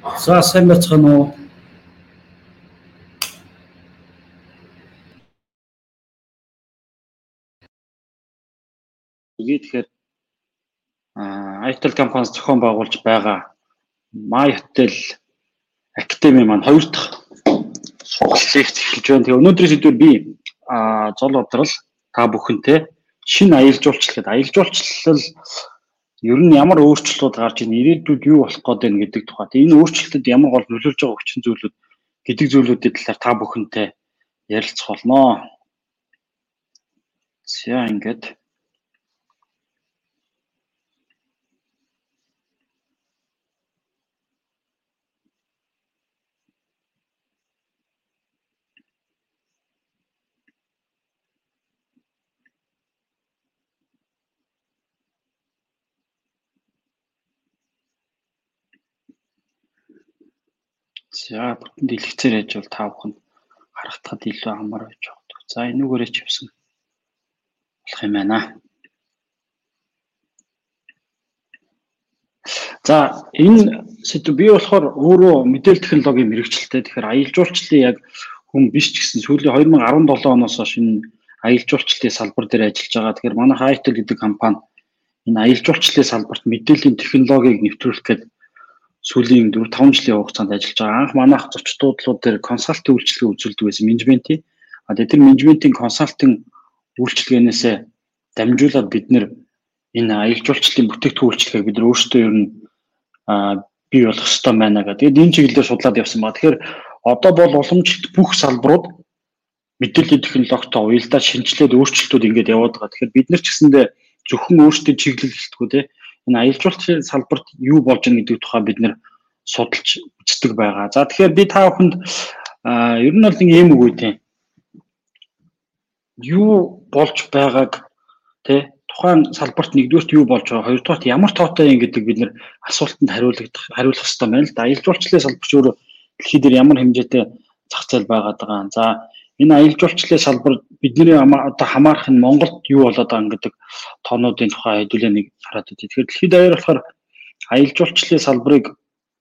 За сайн байцгаана уу? Тэгэхээр Itel компаниас зохион байгуулж байгаа My Hotel Academy маань хоёр дахь лекц эхэлж байна. Тэгээ өнөөдрийн сэдвээр би зол бодрол та бүхэнтэй шинэ аялал жуулчлал гэдэг аялал жуулчлал ер нь ямар өөрчлөлтүүд гарч ийн ирээдүйд юу болох гээд байна гэдэг тухайд энэ өөрчлөлтөд ямар гол нөлөөлж байгаа хүчин зүйлүүд гэдэг зүйлүүдийн талаар та бүхэнтэй ярилцах болно. За ингээд За бүтэн дэлгэцээр яж бол та бүхэнд харагдахад илүү амар байж байгаа. За энүүгээрээ ч явсан болох юм байна. За энэ сэдв би болохоор өөрөө мэдээлэл технологийн мэрэгчлээ. Тэгэхээр аялал жуулчлалын яг хүн биш ч гэсэн сүүлийн 2017 оноос хойш энэ аялал жуулчлалын салбар дээр ажиллаж байгаа. Тэгэхээр манай Hightel гэдэг компани энэ аялал жуулчлалын салбарт мэдээллийн технологиг нэвтрүүлэх гэдэг сүүлийн 4 5 жилийн хугацаанд ажиллаж байгаа. Анх манайх зочдлууд дээр консалтинг үйлчилгээ үзүүлдэг байсан менежментийн. А тэр менежментийн консалтинг үйлчилгээнээсээ дамжуулаад бид нэр энэ аялал жуулчлалын бүтээгдэхүүн үйлчилгээг бид өөрсдөө ер нь бий болох ёстой байна гэдэг. Тэгээд энэ чиглэлээр судлаад явсан ба. Тэгэхээр одоо бол уламжлалт бүх салбарууд мэдээллийн технологитой уялдаа шинжилээд өөрчлөлтүүд ингээд яваад байгаа. Тэгэхээр бид нар ч гэсэндээ зөвхөн өөрсдөө чиглэлэлтгүй те энэ аялал жуулчлалын салбарт юу болж байгаа гэдэг тухай бид нэр судалж үздэг байгаа. За тэгэхээр би та бүхэнд ер нь бол нэг юм үгүй тийм. Юу болж байгааг тэ тухайн салбарт нэгдүгürt юу болж байгаа хоёрдугаарт ямар тоотой юм гэдэг бид нэр асуултанд хариулагдах хариулах хэрэгтэй байна л да. Аялал жуулчлалын салбарч өөрөө дэлхийд ямар хэмжээтэй зах зээл байгаад байгаа. За энэ аялал жуулчлалын салбар бидний одоо хамаарах нь Монголд юу болоод байгаа гэдэг тоонуудын тухай хэдүүлээ нэг хараад үзье. Тэгэхээр дэлхийд даяар болохоор аялал жуулчлалын салбарыг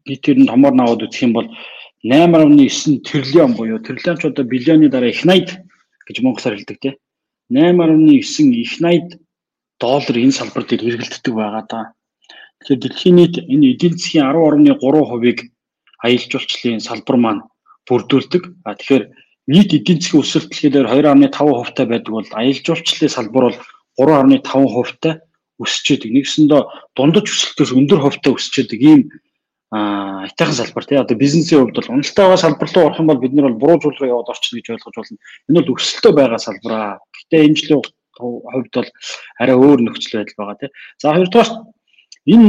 би тэр нь томоор наваад үзэх юм бол 8.9 тэрлион буюу тэрлион ч одоо биллионы дараа их 80 гэж монголоор хэлдэг тийм 8.9 их 80 доллар энэ салбар дээр хэрэгэлддэг байгаа да. Тэгэхээр дэлхийн нийт энэ эдийн засгийн 10.3%-ыг аялал жуулчлалын салбар маань бүрдүүлдэг. А тэгэхээр нийт эдийн засгийн өсөлт дэлхийдээр 2.5% та байдаг бол аялал жуулчлалын салбар бол 3.5% та өсөж идэг. Нэгсэндээ дундаж өсөлтөөс өндөр хувьтай өсөж идэг ийм айтайхан салбар тий одоо бизнесийн хувьд бол уналттай байгаа салбар руу орох юм бол бид нар бол буруу зүйл рүү яваад орчихно гэж ойлгож болно. Энэ бол өсөлтөө байгаа салбар аа. Гэтэ энэ жилийн хувьд бол арай өөр нөхцөл байдал байгаа тий. За хоёрдугаар энэ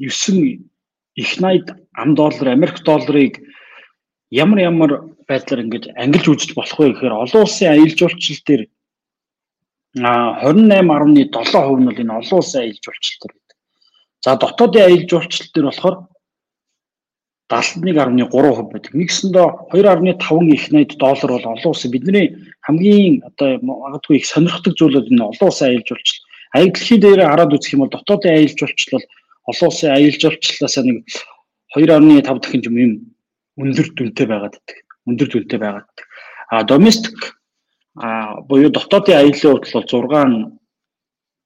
8.9 их 80 ам доллар Америк долларыг ямар ямар байдлаар ингэж ангилж үзэж болох вэ гэхээр олон улсын аялал жуулчлал дээр а 28.7% нь бол энэ олон улсын аялал жуулчлал дээр байдаг. За дотоодын аялал жуулчлал дээр болохоор 71.3% байдаг. Нэгсэндээ 2.5 их 80 доллар бол олон улсын бидний хамгийн одоо магадгүй их сонирхдаг зүйл бол энэ олон улсын аялал жуулчлал. Аялал дэлхийд дээр хараад үзэх юм бол дотоодын аялал жуулчлал бол олон улсын аялал жуулчлалаас нэг 2.5 дахин юм өндөр дүнтэй байгаад байдаг өндөр түвшинтэй байгаад. А domestic а буюу дотоодын аяллаа худал бол 6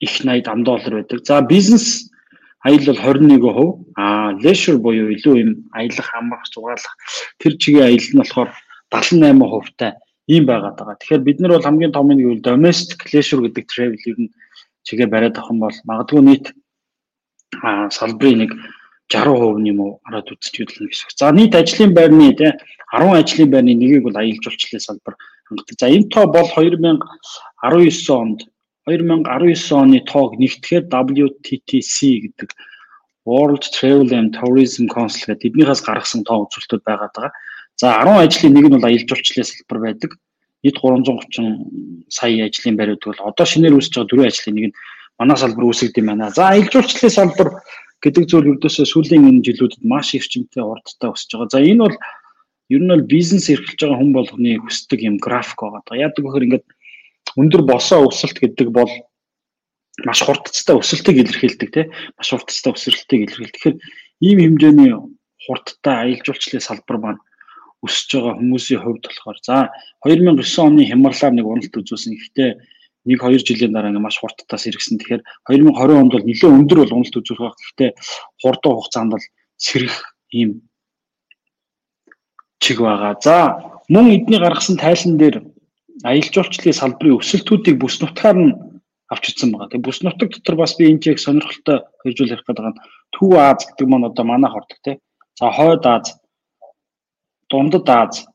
их 80 ам доллар байдаг. За бизнес аялал бол 21%. А leisure буюу илүү юм аялах, амрах, зугаалах тэр чигийн аялал нь болохоор 78% та ийм байгаад байгаа. Тэгэхээр бид нар бол хамгийн том нь гэвэл domestic leisure гэдэг travel ер нь чигээ бариад авах юм бол магадгүй нийт салбарын нэг 60% нь юм уу хараад үзэж үзлээ гэсэн. За нийт ажлын байрны тий 10 ажлын байрны нэгийг бол аялал жуулчлалын салбар хангадаг. За энэ тоо бол 2019 онд 2019 оны тоог нэгтгэхэд WTTC гэдэг World Travel and Tourism Council гэдэг эднийхээс гаргасан тоо үзүүлэлтүүд байгаа. За 10 ажлын нэг нь бол аялал жуулчлалын салбар байдаг. Нийт 330 сая ажлын байр байдаг бол одоо шинээр үүсэж байгаа дөрвөн ажлын нэг нь манай салбар үүсгэж юм байна. За аялал жуулчлалын салбар гэдэг зүйл ердөөсөө сүүлийн энэ жилүүдэд маш эрчимтэй урдтай өсөж байгаа. За энэ бол ер нь бол бизнес эрхэлж байгаа хүн болгоны хүсдэг юм график байгаа. Яадаг вэхээр ингээд өндөр босоо өсөлт гэдэг бол маш хурдцтай өсөлтийг илэрхийлдэг тийм маш хурдцтай өсөлтийг илэрхийлдэг. Тэгэхээр ийм хэмжээний хурдтай аялал жуулчлалын салбар маань өсөж байгаа хүмүүсийн хувьд болохоор за 2009 оны хямралаар нэг уналт үзүүлсэн. Гэхдээ нэг хоёр жилийн дараа ингээ маш хурдтай сэргсэн. Тэгэхээр 2020 онд бол нэлээд өндөр бол уналт үзүүлэх байх. Гэхдээ хурдан хугацаанд бол сэрэх ийм чиг байгаа. За мөн эдний гаргасан тайлан дээр аялал жуулчлалын салбарын өсөлтүүдийг бүс нутгаар нь авч ирсэн байгаа. Тэгээ бүс нутаг дотор бас би энэ чиг сонирхолтой хэрэгжүүл ярих гэдэг нь Төв Аз гэдэг маань одоо манай хордог тий. За Хойд Аз, Дундад Аз,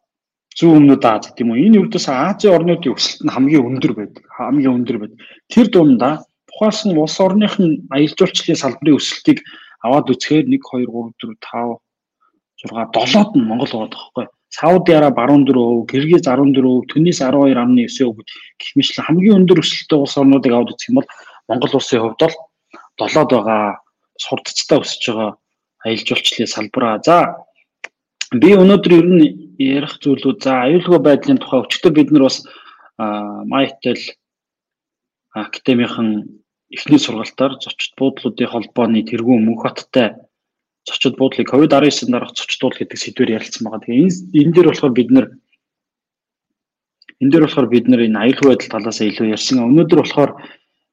Зүүн өмнөд Аз гэдэг юм уу. Энэ үрдээс Азийн орнуудын өсөлт нь хамгийн өндөр байдаг. Хамгийн өндөр байдаг. Тэр дундаа тухайлсан улс орных нь аялал жуулчлалын салбарын өсөлтийг аваад үзэхээр 1 2 3 4 5 6 7-од нь Монгол байгаа тоххой. Сауди Араб 14%, Кыргыз 14%, Түнис 12.9% гэх мэтлэн хамгийн өндөр өсөлттэй улс орнуудыг аваад үзэх юм бол Монгол улсын хувьд бол 7-д байгаа суртацтай өсөж байгаа аялал жуулчлалын салбараа. За би өнөөдөр ер нь ярих зүйлүүд за аюулгүй байдлын тухай өчтөр бид нар бас Майтэл академийн эхний сургалтаар зочд буудлуудын холбооны тэргуун Мөнхбаттай зочид буудлыг COVID-19 дараах зочдуул гэдэг сэдвээр ярилцсан байгаа. Тэгээ энэ дээр болохоор бид нэр энэ дээр болохоор бид нэр энэ аюулгүй байдал талаас илүү ярьсан. Өнөөдөр болохоор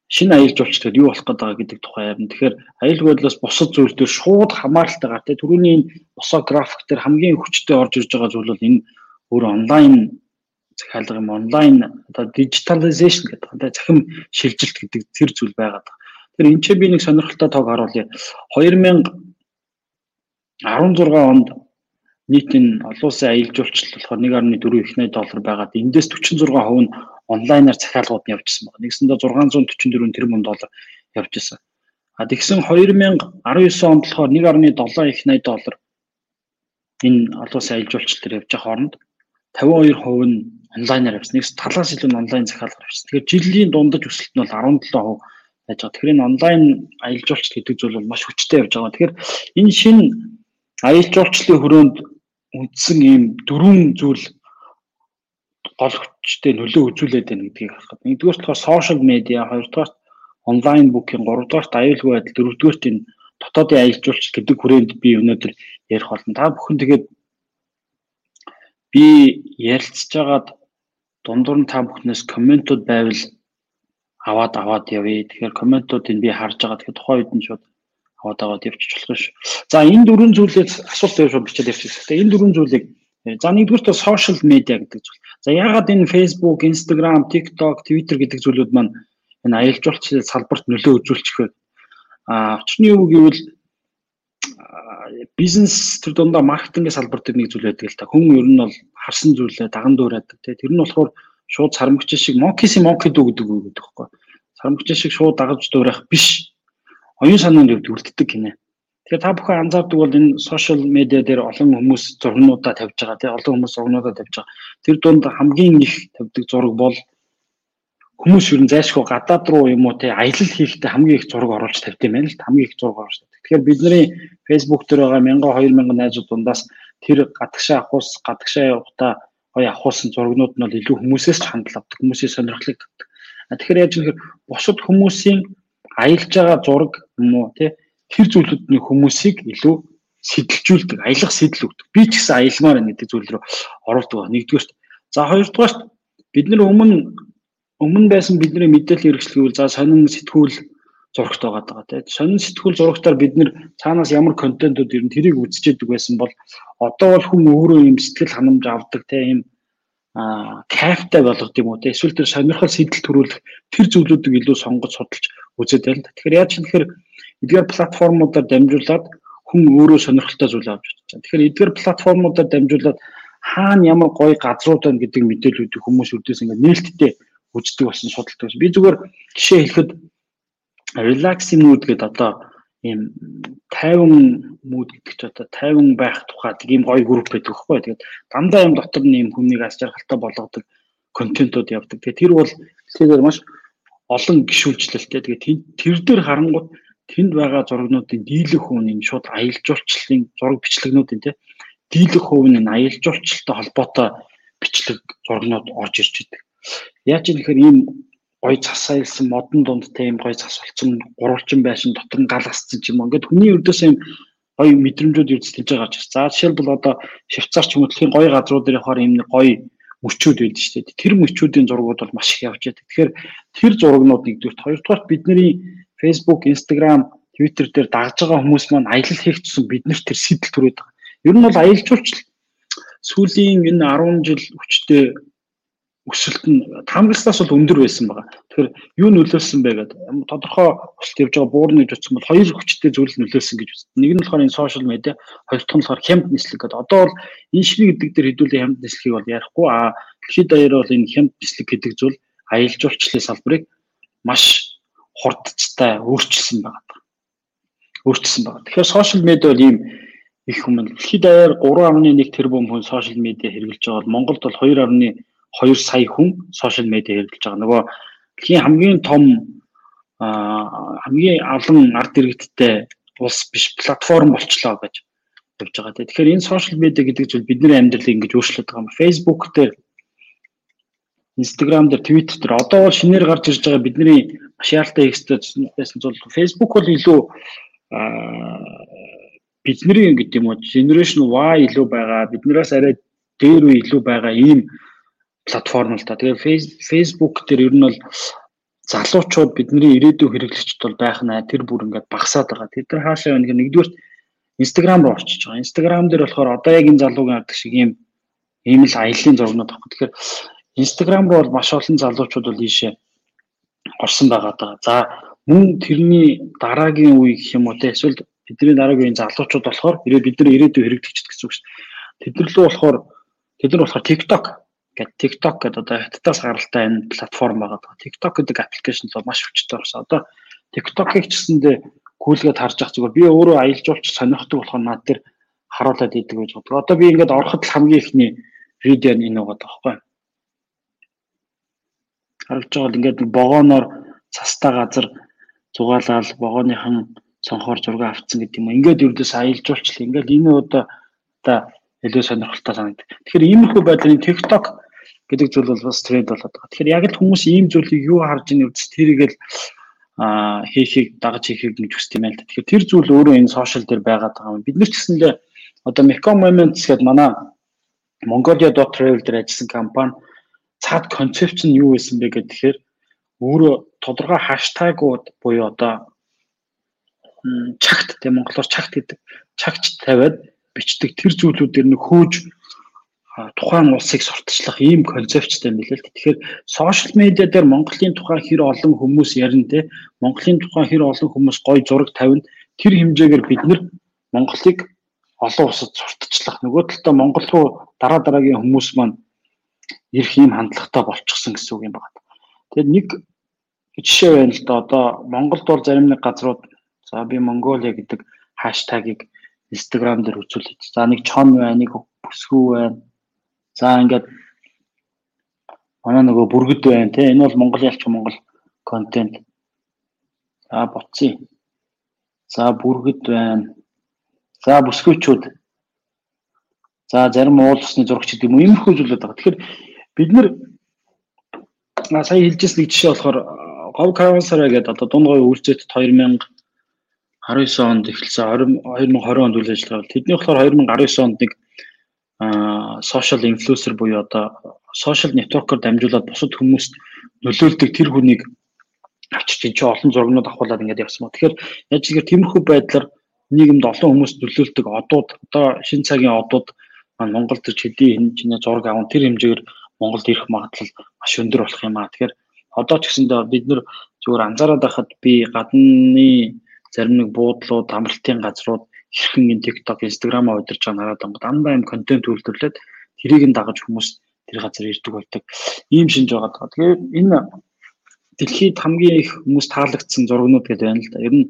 шинэ аялал жуулчлалд юу болох гэдэг гэдэг тухай ярина. Тэгэхээр аюулгүй байдлаас бусад зүйл дээр шууд хамааралтай гар. Тэгээ түрүүний энэ босоо график дээр хамгийн хүчтэй орж ирж байгаа зүйл бол энэ өөр онлайн захиалга юм онлайн одоо digitalization гэдэг. Одоо захим шилжилт гэдэг тэр зүйл байгаад байна. Тэгэхээр энэ ч би нэг сонирхолтой тоог харуулъя. 2000 16 онд нийт энэ олон улсын аялал жуулчлал болохоор 1.4 их 80 доллар байгаад эндээс 46% нь онлайнаар захиалгууд нь явжсэн байна. Нэгсэндээ 644 тэрбум доллар явжсэн. А тэгсэн 2019 онд болохоор 1.7 их 80 доллар энэ олон улсын аялал жуулчлал дээр явж байгаа хооронд 52% нь онлайнаар явсан. Нэгс талаас илүү нь онлайн захиалгаар явсан. Тэгэхээр жилийн дундаж өсөлт нь бол 17% байж байгаа. Тэгэхээр энэ онлайн аялал жуулчлал гэдэг зүйл бол маш хүчтэй явж байгаа. Тэгэхээр энэ шинэ аялал жуулчлалын хүрээнд үндсэн ийм дөрвөн зүйл гол хүчтэй нөлөө үзүүлээд байна гэдгийг харахад. Нэгдүгээр болохоор сошиал медиа, хоёрдугаар онлайн букинг, гуравдугаар аюулгүй байдал, дөрөвдүгээр энэ дотоодын аялал жуулчлал гэдэг хүрээнд би өнөөдөр ярих болно. Та бүхэн тэгээд би ярилцж байгаад дундуур нь та бүхнээс комментууд байвал аваад аваад явъя. Тэгэхээр комментуудыг би харж байгаа. Тэгэхээр тухайн үед нь шууд аваад аваад явчих болох ш. За энэ дөрвөн зүйлээс асуулт тавьж бичээд явчих. Тэгээ энэ дөрвөн зүйлийг за нэгдүгürt social media гэдэг зүйл. За яагаад энэ Facebook, Instagram, TikTok, Twitter гэдэг зүйлүүд маань энэ аялал жуулчлалын салбарт нөлөө үзүүлчих вэ? А очны юу гэвэл бизнес төр дундаа маркетингийн салбар дээр нэг зүйл байдаг л та. Хүн ер нь бол харсан зүйлээ даган дуурайдаг тий. Тэр нь болохоор шууд сармагч шиг монкиси монки дүү гэдэг үг гэдэг байхгүй. Сармагч шиг шууд дагаж дуурайх биш оюун санаанд өвд үлддэг гинэ. Тэгэхээр та бүхэн анзаардаг бол энэ сошиал медиа дээр олон хүмүүс зургнуудаа тавьж байгаа тийм олон хүмүүс зургнуудаа тавьж байгаа. Тэр дунд хамгийн их тавьдаг зураг бол хүмүүс ер нь зайлшгүй гадаад руу юм уу те аялал хийхдээ хамгийн их зураг оруулж тавьд юм байна л хамгийн их зураг оруулж тавьдаг. Тэгэхээр бидний Facebook дээр байгаа 1000 2000 найзууд дундаас тэр гадагшаа авахус гадагшаа явахдаа гоё авахулсан зургнууд нь бол илүү хүмүүсээс ч хандл авдаг хүмүүсийн сонирхлыг татдаг. Тэгэхээр яаж нэхэр бусад хүмүүсийн аялж байгаа зураг юм уу тий тэр зүйлүүдний хүмүүсийг илүү сэтэлжүүлдэг, аялах сэтэл өгдөг. Би ч гэсэн аялмаар байна гэдэг зүйл рүү оруулдаг. Нэгдүгээрт. За хоёрдугаарт бид нар өмнө өмнө байсан бидний мэдээлэл хэрэгжлэхүүл за сонин сэтгүүл зурагт байгаа даа тий. Сонин сэтгүүл зурагтаар бид нар цаанаас ямар контентууд ирнэ тэрийг үзчихэдэг байсан бол одоо бол хүн өөрөө юм сэтгэл ханамж авдаг тий юм кайфтай болгох юм уу те эсвэл тэр сонирхол сэтэл төрүүлэх тэр зүйлүүдийг илүү сонгож судалж үзээд байна. Тэгэхээр яаж тэгэхээр эдгээр платформудаар дамжуулаад хүн өөрөө сонирхолтой зүйл авч чадчихсан. Тэгэхээр эдгээр платформудаар дамжуулаад хаана ямар гоё газрууд байна гэдэг мэдээллүүдийг хүмүүс үрдээс ингээд нээлттэй үздэг болсон судалдаг. Би зүгээр жишээ хэлэхэд relaxing mood гэдэг одоо ийм 50 мууд гэдэг ч одоо 50 байх тухайд ийм гоё групп байдаг хгүй. Тэгээд дандаа юм дотор нь ийм хүнийг ас жаргалтай болгодог контентууд явдаг. Тэгээд тэр бол тэгэхээр маш олон гişүүлжлэлтэй. Тэгээд тэр дээр харангууд тэнд байгаа зургнуудын дийлэх хувь нь шууд аялал жуулчлалын зураг бичлэгнүүдийн тий дийлэх хувь нь аялал жуулчлалтай холбоотой бичлэг зургнууд орж ирж идэг. Яаж юм гэхээр ийм гоё цас айлсан модон дунд тийм гоё цас болсон гурвалжин байшин дотор нь гал асцсан ч юм уу. Ингээд хүний өрдөөс юм гоё мэдрэмжүүд эрдэстэж байгаа ч. За жишээлбэл одоо Швейцар ч юм уу дэлхийн гоё газрууд ирэх ийм нэг гоё мөчүүд байдаг шүү дээ. Тэр мөчүүдийн зургууд бол маш их явж байдаг. Тэгэхээр тэр зургнууд нэгдүгээр хоёрдугаар бидний Facebook, Instagram, Twitter дээр дагж байгаа хүмүүс маань аялал хийх гэсэн биднэрт тэр сэтэл төрөөд байгаа. Ер нь бол аялал жуулчлал сүүлийн энэ 10 жил хүчтэй өсөлт нь хамгаалснаас бол өндөр байсан байгаа. Тэгэхээр юу нөлөөлсөн бэ гэдэг тодорхой өсөлт явж байгаа буурны гэж утсан бол хоёр хүчтэй зүйл нөлөөлсөн гэж үздэг. Нэг нь болохоор энэ сошиал медиа, хоёр дахь нь болохоор хямд нислэг гэдэг. Одоо бол энэ шивэ гэдэг дээр хэдүүлээ хямд нислэгийг бол ярихгүй. А дэлхийд даяараа бол энэ хямд нислэг гэдэг зүйл аялал жуулчлалын салбарыг маш хурдцтай өөрчилсөн байгаа. Өөрчилсөн байгаа. Тэгэхээр сошиал медиа бол ийм их хүмүүс дэлхийд даяар 3.1 тэрбум хүн сошиал медиа хэрэглэж байгаа бол Монголд бол 2.1 2 сая хүн сошиал медиа хэрэглэж байгаа. Нөгөө дэлхийн хамгийн том хамгийн олон ард иргэдтэй улс биш платформ болчлоо гэж явж байгаа. Тэгэхээр энэ сошиал медиа гэдэг зүйл бидний амьдралыг ингэж өөрчлөд байгаа юм. Facebook дээр Instagram дээр Twitter дээр одоо бол шинээр гарч ирж байгаа бидний маш яаралтай байсан зүйл Facebook бол илүү бидний гэдэг юм уу generation Y илүү байгаа биднээс арай дээр үе илүү байгаа ийм платформ л та. Тэгээ Facebook дээр ер нь бол залуучууд бидний ирээдүйн хэрэглэгчд бол байх наа тэр бүр ингээд багасаад байгаа. Тэд нар хаашаа байна гэх нэгдүгээр Instagram руу орчиж байгаа. Instagram дээр болохоор одоо яг энэ залуугийн ардаг шиг ийм ийм л аяллаа зургнууд авах. Тэгэхээр Instagram руу бол маш олон залуучууд бол ийшээ орсон байгаа даа. За мөн тэрний дараагийн үе гэх юм уу те эсвэл бидний дараагийн залуучууд болохоор ирээ бид нар ирээдүйн хэрэглэгчд гэсэн үг шүү дээ. Тэд нар лөө болохоор тэд нар болохоор TikTok Гэт TikTok гэдэг одоо хятадаас гаралтай энэ платформ байгаа. TikTok гэдэг аппликейшн л маш хүчтэй болсон. Одоо TikTok-ыг ч гэсэндээ гүйлгээд харж ах зүгээр би өөрөө аялал жуулч сонирхдаг болохоор над дээр харуулад идэг гэж бодлоо. Одоо би ингээд ороход л хамгийн ихний видео нь энэ байгаа байхгүй. Харагдж байгаа бол ингээд богоноор цастай газар зугаалаад богооныхан цонхоор зураг авцсан гэдэг юм. Ингээд ердөөс аялал жуулчлал ингээд энэ одоо одоо илүү сонирхолтой санагдав. Тэгэхээр иймэрхүү байдлын TikTok гэдэг зүйл бол бас тренд болоод байгаа. Тэгэхээр яг л хүмүүс ийм зүйлийг юу харж ийн үзс тэрийг л а хийхийг дагаж хийхийг гэж хүсдэг юм байна л да. Тэгэхээр тэр зүйл өөрөө энэ сошиал дээр байгаад байгаа юм. Бид нар ч гэсэндээ одоо Mecom Moments гэдэг манай Mongolia.travel дээр ажилласан компани цаад концепц нь юу байсан бэ гэхээр өөрөө тодорхой хаштагууд буюу одоо чагт тийм монголоор чагт гэдэг чагч тавиад бичдэг тэр зүйлүүдээр нь хөөж тухайн улсыг сурталчлах ийм концепцтэй юм билээ л. Тэгэхээр сошиал медиа дээр Монголын тухай хэр олон хүмүүс ярина те Монголын тухай хэр олон хүмүүс гой зураг тавина тэр хэмжээгээр бид нар Монголыг олон улсад сурталчлах нөгөө талдаа Монгол руу дараа дараагийн хүмүүс маань ирэх ийм хандлагатай болчихсон гэсэн үг юм байна. Тэгэхээр нэг жишээ байна л да одоо Монголд бол зарим нэг газрууд за би Монголиа гэдэг хаштагийг Instagram дээр үзүүлээд за нэг чон байна нэг бүсгүй байна За ингээд манай нөгөө бүргэд байна те энэ бол Монгол ялч Монгол контент. За буцъя. За бүргэд байна. За бүсгүйчүүд. За зарим уул усны зурагч гэдэг юм уу иймэрхүү зүйлүүд байгаа. Тэгэхээр бид нар сая хэлжсэн нэг жишээ болохоор Говь Каравансараа гэдэг одоо дунд говь үйлчэт 2019 онд эхэлсэн 2020 онд үйл ажиллагаа тэдний болохоор 2019 онд нэг сошиал инфлюенсер буюу одоо сошиал нэтворкээр дамжуулаад бусад хүмүүст нөлөөлдөг тэр хүнийг авчиж энэ чинь олон зургнууд авахуулаад ингээд явсан ба. Тэгэхээр яаж игээр тиймэрхүү байдлаар нийгэмд олон хүмүүст нөлөөлдөг одууд одоо шин цагийн одууд маань Монгол төр хэдийн хэмжээний зураг аван тэр хэмжээгээр Монголд ирэх магадлал маш өндөр болох юм аа. Тэгэхээр одоо ч гэсэндээ бид нэр зүгээр анзаараад байхад би гадны зарим нэг буудлууд, амралтын газрууд хэрхэн энэ TikTok, Instagram удирж байгааг хараад байгаа дандаа юм контент үйлдвэрлээд тэрийг нь дагаж хүмүүс тэр газар ирдэг болдог. Ийм шинж байгаа. Тэгэхээр энэ дэлхийд хамгийн их хүмүүс таалагдсан зургнууд гэдэг байна л да. Ер нь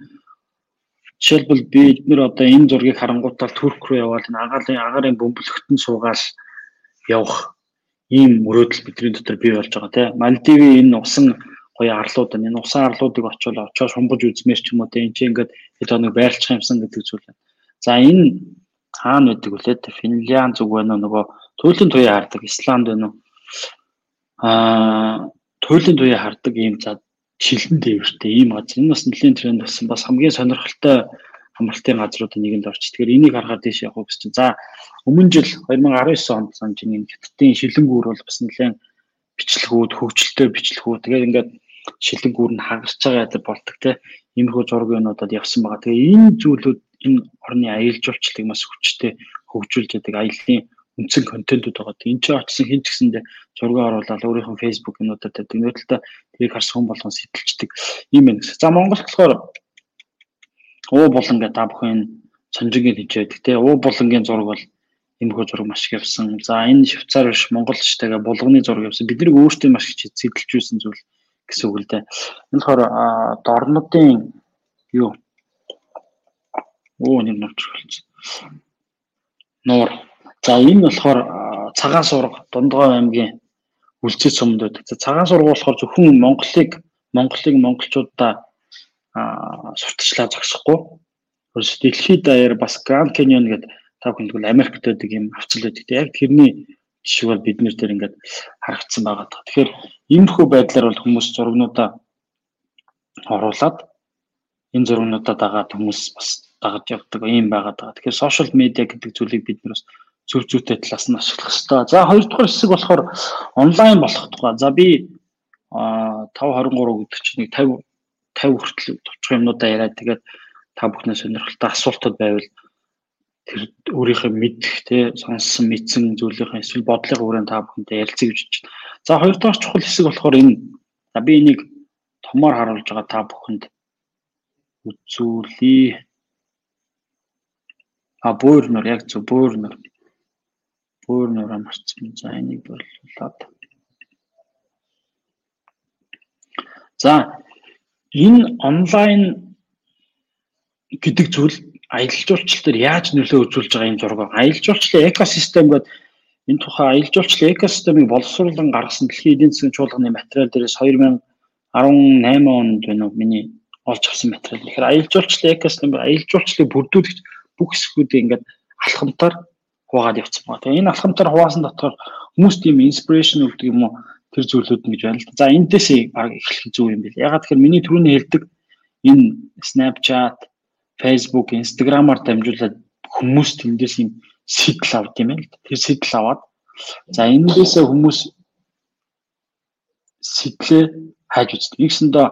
жишээлбэл бид нэр одоо энэ зургийг харангуйтал Турк руу яваад агаарын агарын бөмбөлөгтөн суугаал явах ийм мөрөөдөл бидний дотор бий болж байгаа тийм. Мальдивийн энэ усан гоё арлууд энэ усан арлуудыг очиод очоо шумбаж үзмээр ч юм уу тийм. Чинь ингээд хэд хоног байрлах юмсан гэдэг зүйл байна. За энэ хаана байдаг вүлээ? Финлянд зүг байна уу? Нөгөө туйлын туяа хардаг, Исланд байна уу? Аа, туйлын туяа хардаг ийм за шилэн дээвэртэй ийм газар. Энэ бас нэлийн тренд болсон. Бас хамгийн сонирхолтой амралтын газруудын нэгэнд орч. Тэгэхээр энийг харахад тийш явах гэж чинь. За өмнө жил 2019 онд санаж энэ хятадын шилэнгүүр бол бас нэлээд бичлэгүүд, хөгжилтэй бичлэгүүд тэгээд ингээд шилэнгүүр нь хагарч байгаа гэдэг болдог те. Иймэрхүү зургийн юмудад явсан байгаа. Тэгээ энэ зүйлүүд энэ орны аялал жуулчлалыг маш хүчтэй хөгжүүлж яадаг аяллаа үндсэн контентууд байгаа. Энд ч очсон хин ч гэсэндээ зураг оруулаад өөрийнх нь Facebook юмудад байдаг. Нөтөлтөө тэрийг харсан хүн болгон сэтэлчдэг юм байна. За Монгол болохоор уу булан гэдэг та бүхэн сонжингийн хичээдэг те. Уу булангийн зураг бол эмхүү зураг маш их явсан. За энэ Швейцар биш Монгол тэгээ булганы зураг явсан. Бид нэг өөртөө маш их сэтэлж байсан зүйл гэсэн үг л дээ. Энэ болохоор дорнодын юу Оо нэг навч болсон. Нуур За энэ болохоор цагаан сурга Дундгой аймгийн үлцээ сумд байдаг. Цагаан сурга болохоор зөвхөн Монголыг Монголыг монголчуудаа сурталчлаа зогсохгүй. Өөрөс дэлхийд даяар бас Grand Canyon гэдэг та бүхэнд бол Америкт байдаг юм авцал байдаг. Яг тэрний жишээ бол бид нэр дээр ингээд харагдсан байгаа. Тэгэхээр иймэрхүү байдлаар бол хүмүүс зургнуудаа оруулаад энэ зургнуудаа дагаад хүмүүс бас дагаж явдаг юм байгаа даа. Тэгэхээр сошиал медиа гэдэг зүйлийг бид нар бас зөв зүйтэй талаас нь ашиглах хэрэгтэй. За хоёрдугаар хэсэг болохоор онлайн болох тухай. За би 523 гэдэг чинь нэг 50 50 хүртэл товчхон юмнуудаа яриад тэгээд та бүхнээ сонирхолтой асуултууд байвал тэр өөрийнхөө мэдэх те сонссон мэдсэн зүйлийнхээ эсвэл бодлого хүрээнд та бүхэнтэй ярилцъя гэж байна. За хоёрдугаар чухал хэсэг болохоор энэ за би энийг томоор харуулж байгаа та бүхэнд үзүүлье. А бөөр нөр яг зөв бөөр нөр өөр нураа марцсан. За энийг болуулаад. За энэ онлайн гэдэг зүйл аялал жуулчлалаар яаж нөлөө үзүүлж байгаа юм зураг. Аялал жуулчлалын экосистем гэдэг энэ тухай аялал жуулчлалын экосистемыг боловсруулан гаргасан дэлхийн эдийн засгийн чуулганы материал дээрээс 2018 онд байна уу миний олж авсан материал. Тэгэхээр аялал жуулчлалын экосистем аялал жуулчлалыг бүрдүүлэх бүх хэсгүүдийг ингээд алхамтаар хуваагаад явцсан байна. Тэгээ энэ алхамтар хуваасан дотор хүмүүс тийм инспирэшн өгдөг юм уу тэр зүйлүүд нь гэж байна л да. За эндээс баг эхлэх зүг юм бэл. Ягаад тэгэхээр миний түрүүний хэлдэг энэ Snapchat, Facebook, Instagram-аар дамжуулаад хүмүүс тэндээс юм сэтэл авд юм байна л да. Тэр сэтэл аваад за эндээсээ хүмүүс сэтлээ хайж үздэг. Нэгсэндээ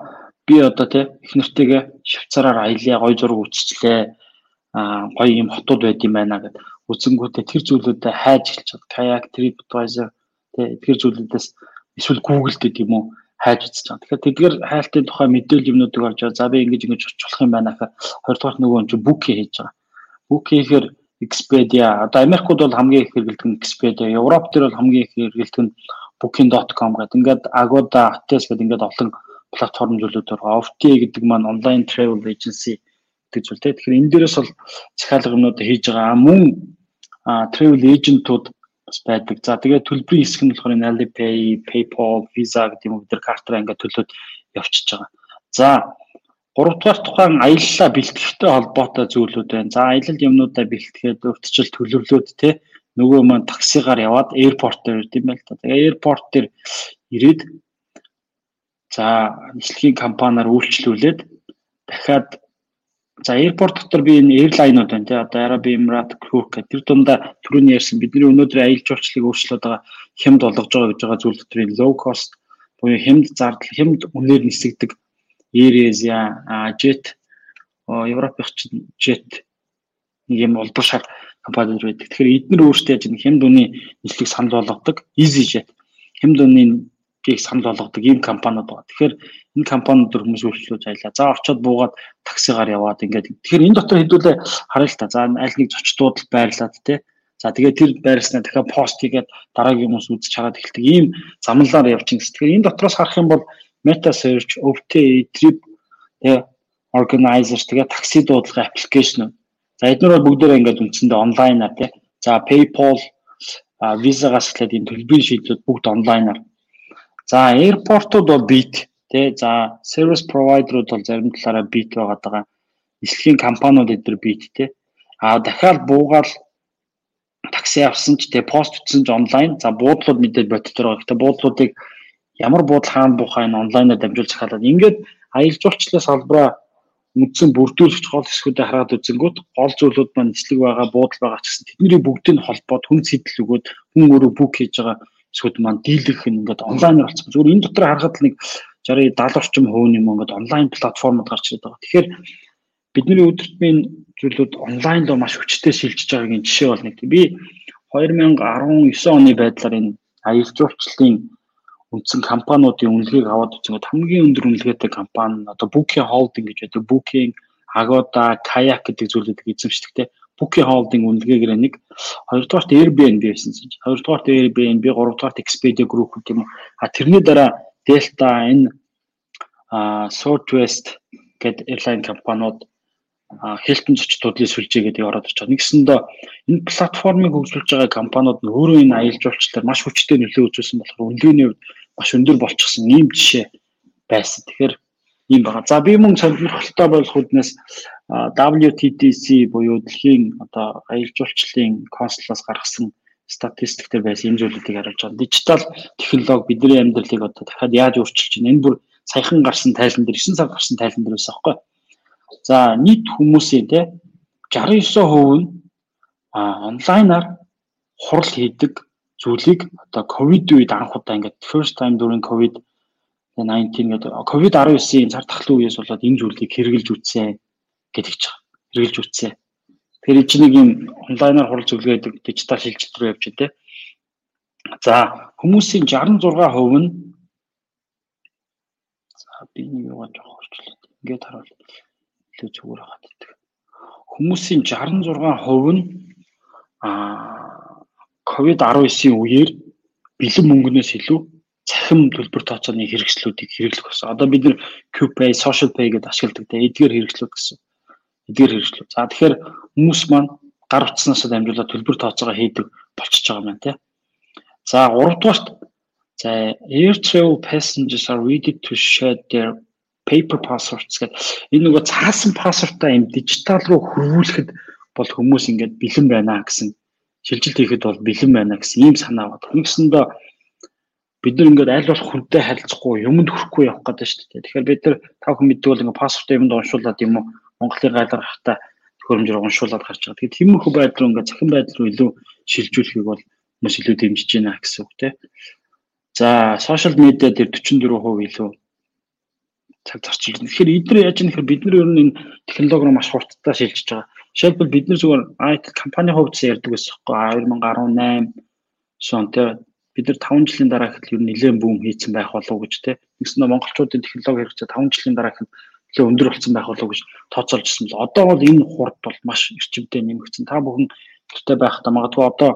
би одоо тий их нэртэйгээ Швейцараар аялья гой зураг үтсчлээ. Гоё юм хотууд байд юм байна гэдэг үзэнгүүтээ тэр зүйлүүдэд хайж эхэлж байгаа. Kayak, TripAdvisor тэр зүйлүүдээс эсвэл Google гэдэг юм уу хайж үзэж байгаа. Тэгэхээр тэдгээр хайлтын тухай мэдээлэл юмнуудыг авч за би ингэж ингэж очих юм байна гэхээр хоёрдугаар нөгөө юм чи бук хийж байгаа. Бук хийхээр Expedia одоо Америкууд бол хамгийн их хэрэглэдэг нь Expedia, Европ дээр бол хамгийн их хэрэглэдэг нь booking.com гэдэг. Ингээд Agoda, Hotels гэдэг ингээд олон платформ зүйлүүд байгаа. OTA гэдэг маань online travel agency зүйл те. Тэгэхээр энэ дээрээс бол захиалга юмнууд хийж байгаа. Мөн travel agent-ууд бас байдаг. За тэгээд төлбөрийн хэсэг нь болохоор энэ Alipay, PayPal, Visa гэдэг юм нар картаараа ингээд төлөөд явчихж байгаа. За гуравдугаар тухайн аяллаа бэлтгэхтэй холбоотой зүйлүүд байна. За аялал юмнуудаа бэлтгэхэд өвтчил төлөвлөөд те нөгөө маань таксигаар яваад аэропорт дээр ирд юм байл та. Тэгээ аэропорт дээр ирээд за нийслэлийн компаниар үйлчлүүлээд дахиад За аэропорт дотор би энэ эйрлайнууд байна тий одоо Arab Emirates, Cook тэр дундаа түрүүний ярьсан. Бидний өнөөдрийн аялал жуулчлалыг өөрчлөөд байгаа хямд олгож байгаа гэж байгаа зүйл дотор энэ low cost буюу хямд зардал хямд үнээр нисгдэг Air Asia, Jet Европын Jet нэг юм улбар шар компаниуд байдаг. Тэгэхээр эдгээр өөрсдөө яаж хямд үнийн нислэг санал болгодог? EasyJet хямд үнийн гийг санал болгодог ийм компаниуд байгаа. Тэгэхээр энэ компаниуд дөр хүмүүс үйлчлүүлж аялаа. За очиод буугаад таксигаар яваад ингээд. Тэгэхээр энэ дотор хэдүүлээ харъя л та. За аль нэг зочдууд байрлаад тий. За тэгээд тэр байрснаа дахиад пост хийгээд дараагийн хүмүүс үзэж чагаад эхэлдэг ийм замналаар явчихсан. Тэгэхээр энэ дотроос харах юм бол Meta Search, OTA, Trip тэгээ Organizer тэгээ такси дуудлага аппликейшн. За эдгээр бол бүгдээрээ ингээд үндсэндээ онлайнаар тий. За PayPal, Visa-гаас эхлээд энэ төлбөрийн шийдлүүд бүгд онлайнаар За аэропортууд бол бит тий за сервис провайдерууд бол зарим талаараа бит байгаа даа. Нислэгийн компаниуд эдгээр бит тий. А дахиад буугаал такси авсан ч тий пост утсан ч онлайн. За буудлууд мэдээд бодтоор байгаа. Гэтэ буудлуудыг ямар буудал хаана буухаа энэ онлайнаар дамжуулж захиалаад ингээд аялал жуулчлалын салбараа үндсэн бүрдүүлэгч гол хэсгүүдээ хараад үзэнгүүт гол зүйлүүд маань нислэг байгаа, буудал байгаа ч гэсэн тэдний бүгдийг холбоод хүн сэтэл өгөөд хүн өөрөө бүк хийж байгаа хэсгүүд маань дийлэх нь ингээд онлайнаар болсон. Зүгээр энэ дотор харахад нэг 60 70 орчим хувийн юм ингээд онлайн платформод гарч ирээд байгаа. Тэгэхээр бидний өдөртмийн зүйлүүд онлайн руу маш хүчтэй шилжиж байгаагийн жишээ бол нэг. Би 2019 оны байдлаар энэ аялал жуулчлалын үндсэн компаниудын үнэлгээг аваад үзэнгүүт хамгийн өндөр үнэлгээтэй компани одоо Booking Holding гэж байдаг. Booking, Agoda, Kayak гэдэг зүйлүүдийг эзэмшдэг те. Booking Holding үнэлгээгээр нэг хоёрдугаарт Airbnb байсан чинь. Хоёрдугаарт Airbnb, гуравдугаарт Expedia Group гэх юм. А тэрний дараа Delta энэ а Southwest гэдэг airline компаниуд хэлтэн зочдлуудын сүлжээ гэдэг ороод ирж байгаа. Нэгсэндээ энэ платформыг хөгжүүлж байгаа компаниуд нь өөрөө энэ аялал жуулчлалаар маш хүчтэй нөлөө үзүүлсэн болохоор үнэлгээний хувьд маш өндөр болчихсон ийм жишээ байсан. Тэгэхээр ийм байна. За би мөн сонирхолтой болох үднээс WTTC буюу дэлхийн одоо аялал жуулчлалын консулаас гаргасан статистик дээр байсан энэ зүйлүүдийг харуулж байгаа. Дижитал технологи бидний амьдралыг одоо дахиад яаж өөрчилж байна? Энэ бүр саяхан гарсан тайлан дээр 9 сар гарсан тайлан дээр байсан аахгүй. За нийт хүмүүсийн те 69% нь онлайнаар хурал хийдэг зүйлийг одоо ковид үед анх удаа ингээд first time during covid 19 гэдэг ковид 19-ийн цар тахлын үеэс болоод энэ зүйлийг хэрэгжилж үтсэн гэдэг ч хэрэгжилж үтсэн. Тэгэхээр чи нэг юм онлайнаар хурал зөвлөгөө дижитал шилжилт рүү явж дээ. За хүмүүсийн 66% нь за би нэг яваа жоох орчлоо. Ингээд харуул илүү зүгээр хагаад идэх. Хүмүүсийн 66% нь аа ковид-19-ийн үеэр бэлэн мөнгнөөс илүү цахим төлбөр тооцооны хэрэгслүүдийг хэрэглэх болсон. Одоо бид нэр QPay, Social Pay гэдээ ашигладаг те эдгээр хэрэгслүүд гэсэн. Эдгээр хэрэгслүүд. За тэгэхээр хүмүүс маань гар утснаас дамжуулаад төлбөр тооцоогоо хийдэг болчихж байгаа юм те. За 3 дугаарт за air travel passengers are ready to share their paper passports гэдэг энэ нөгөө цаасан паспортаа юм дижитал руу хөрвүүлэхэд бол хүмүүс ингээд бэлэн байна гэсэн шилжилт хийхэд бол бэлэн байна гэсэн ийм санаа бод. Нэгсэндээ бид нар ингээд аль болох хүнтэй харилцахгүй юмд хүрэхгүй явах гэдэг шүү дээ. Тэгэхээр бид нар тав хүн мэддэг бол ингээд паспорт юмд уншуулад юм уу Монголын гайлар хата төхөөрөмжөөр уншуулад гарч байгаа. Тэгэхээр тиймэрхүү байдал руу ингээд захин байдал руу илүү шилжүүлэхийг бол маш илүү дэмжиж байна гэсэн үг тийм. За сошиал медиа дээр 44% илүү цаг зарчил. Тэгэхээр эдгээр яаж юм гэхээр бид нар ер нь энэ технологи руу маш хурдтай шилжиж байгаа. Жишээлбэл бид нар зүгээр IT компани хувьд ярьдаг байсан байхгүй 2018 шон тэ бид нар 5 жилийн дараа гэхэл ер нь нэлээд бүүм хийцэн байх болов уу гэж тэ. Нэгсэн монголчуудын технологи хэрэгцээ 5 жилийн дараа гэхэл нэлээд өндөр болсон байх болов уу гэж тооцоолж ирсэн л. Одоо бол энэ хурд бол маш эрчимтэй нэмэгдсэн. Та бүхэн гэртээ байхдаа магадгүй одоо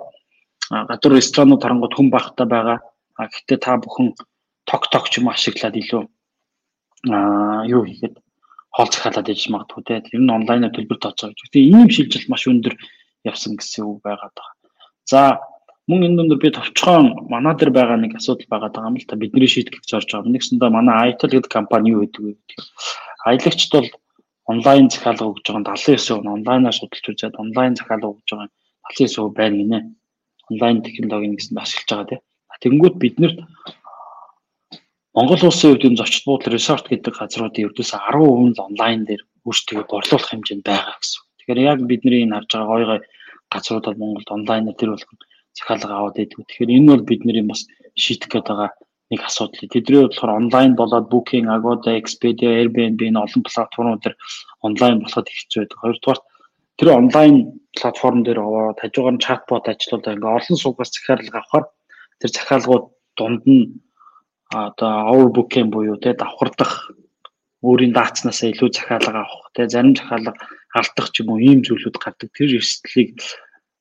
гадуур ресторанууд харангуут хүн багтаа байгаа. А гэхдээ та бүхэн ток ток ч юм ашиглаад илүү аа юу хийгээд хоол захиалаад ээж магадгүй те. Тэр нь онлайнаар төлбөр тооцоо гэж. Тэгээ ийм шилжилт маш өндөр явсан гэсэн үг байгаад байгаа. За мөн энэ өндөр би товчхон манай дээр байгаа нэг асуудал байгаа юм л та бидний шийдвэрийг зорж байгаа. Нэгсэндээ манай Itel гэдэг компани юу гэдэг вэ гэх. Аялагчд бол онлайн захиалга өгж байгаа 79% нь онлайнаар судалж үзээд онлайн захиалга өгж байгаа 79% байна гинэ. Онлайн технологийн гэсэн ашиглаж байгаа тийм. Тэнгүүд биднэрт Монгол улсын хувьд энэ зочд буудлын resort гэдэг газруудын ердөөсөө 10% нь онлайн дээр өөрсдөө борлуулах хэмжээнд байгаа гэсэн. Тэгэхээр яг бидний энэ харж байгаа гой гой газруудад Монголд онлайнаар тэр болгон захиалга аваад идэв. Тэгэхээр энэ бол бидний бас шийдэх гээд байгаа нэг асуудал. Тэдний болохоор онлайн болоод Booking, Agoda, Expedia, Airbnb энэ олон платформуд дээр онлайн болоход хэцүү байдаг. Хоёрдугаар тэр онлайн платформ дээр аваад хажуугаар нь чатбот ажиллаулаад ингээ олон суугаас захиалга авахаар тэр захиалгууд дунд нь одоо overbooking буюу те давхардах өөрийн даацнаас илүү захиалга авах те зарим захиалга алдах ч юм уу ийм зүйлүүд гардаг тэр эрсдлийг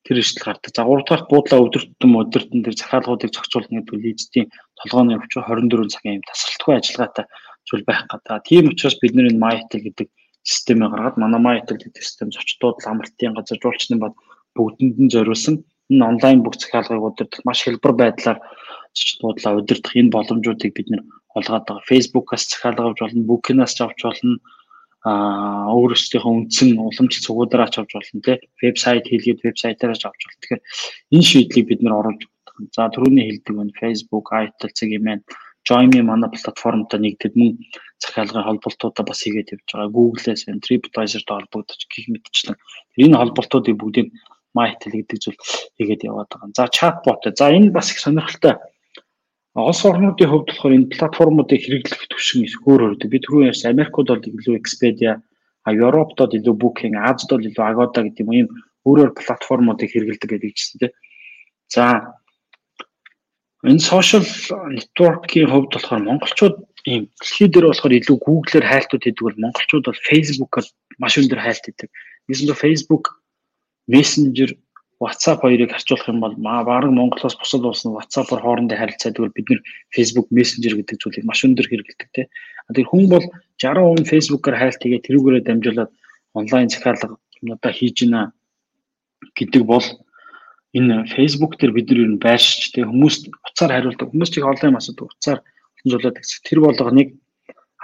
тэр эрсдэл гардаг. За 3 дахь буудлаа өдөртөн өдөртөн тэр захиалгуудыг зохицуулна гэдэг лизтийн толгойн өвч 24 цагийн юм тасралтгүй ажиллагаатай зүйл байх гэдэг. Тийм учраас бид нэр MyTel гэдэг системээ гаргаад манай MyTel гэдэг систем зочдууд амралтын газар жуулчны бод бүгдэнд нь зориулсан энэ онлайн бүх захиалгыг удирдах маш хэлбэр байдлаар зочдлуудлаа удирдах энэ боломжуудыг бид нэр олгоод байгаа. Facebook-аас захиалга авч болно, Booking-аас авч болно. Аа өөрөөсөө үндсэн уламжлалт цугуудаараа ч авч болно тий. Вебсайт хийлгээд вебсайтаараа ч авч болно. Тэгэхээр энэ шийдлийг бид нэр оруулж За түрүүний хэлдэг нь Facebook, Itel, Cgmail Join-me манай платформтой нэгдэд мөн захиалгын холболтуудаа бас хийгээд явж байгаа. Google-ээс энэ TripAdvisor-тай холбогдож гих мэтчлэн энэ холболтуудыг бүгдийг MyTel гэдэг зүйл хийгээд яваад байгаа. За chatbot. За энэ бас их сонирхолтой. Улс орнуудын хувьд болохоор энэ платформуудыг хэрэглэх түвшин их өөр өөрдөг. Би түрүү ярьсан Америкууд бол илүү Expedia, а Европдод илүү Booking, Азад бол илүү Agoda гэдэг юм ийм өөрөөр платформуудыг хэрэглэдэг гэдэг чинь тийм. За энэ social network-ийн хувьд болохоор монголчууд ийм дэлхий дээр болохоор илүү Google-ээр хайлтууд хийдэг бол монголчууд бол Facebook-оор маш өндөр хайлт хийдэг. Нэгсэндээ Facebook Messenger WhatsApp хоёрыг харьцуулах юм бол бараг Монголоос бусад улс нь WhatsApp-оор хоорондоо харилцаадаг бол бид нэр Facebook Messenger гэдэг зүйлийг маш өндөр хэрэглэдэг тийм. Тэгэхээр хүн бол 60% Facebook-оор хайлт хийгээд тэрүүгээрээ дамжуулаад онлайн захиалга юмудаа хийж гинэ гэдэг бол энэ Facebook дээр бид нар юу байршиж тэг хүмүүст уцаар хариулдаг хүмүүс олон юм асуудаг уцаар боломжуулдаг тэр болгоныг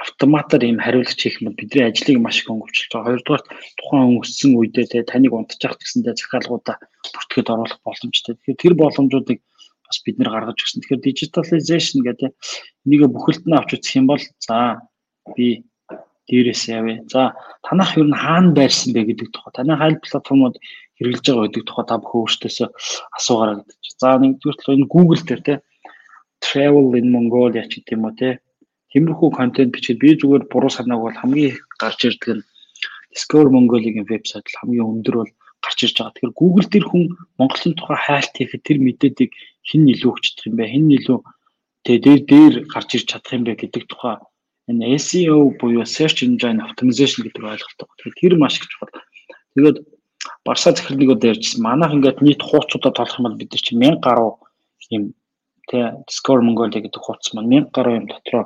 автоматар ийм хариулагч хийх юм бидний ажлыг маш их хөнгөвчлж байгаа. Хоёрдугаар тухайн хүн өссөн үедээ те таныг унтчих гэсэндээ захиалгуудаа бүртгэхэд оруулах боломжтой. Тэгэхээр тэр боломжуудыг бас бид нэр гаргаж өгсөн. Тэгэхээр digitalization гэдэг энийг бүхэлд нь авч үзэх юм бол за би дээрээс явъя. За танах ер нь хаана байрсан бэ гэдэг тухай танай хайл платформуд хэрэгжилж байгаа гэдэг тухай та бүхэн өөртөөсөө асуугаарай гэдэг. За нэгдүгээр энэ Google дээр те travel in Mongolia ч гэдэг юм уу те тиймэрхүү контент бичээд би зүгээр буруу санааг бол хамгийн их гарч ирдэг нь Discover Mongolia-гийн вебсайт л хамгийн өндөр бол гарч ирж байгаа. Тэгэхээр Google дээр хүн Монголын тухай хайлт хийхэд тэр мэдээдийг хэн илүү өгчдөх юм бэ? Хэн илүү тэгээ дээр дээр гарч ирж чадах юм бэ гэдэг тухай энэ SEO буюу search engine optimization гэдэг ойлголттой. Тэгэхээр тэр маш их чухал. Тэгээд Барса захирлыг одоо ярьжсэн. Манайх ингээд нийт хуудсуудаа тоолох юм бол бид нар чинь 1000 гаруй юм тий Discover Mongolia гэдэг хуудас маань 1000 гаруй юм дотроо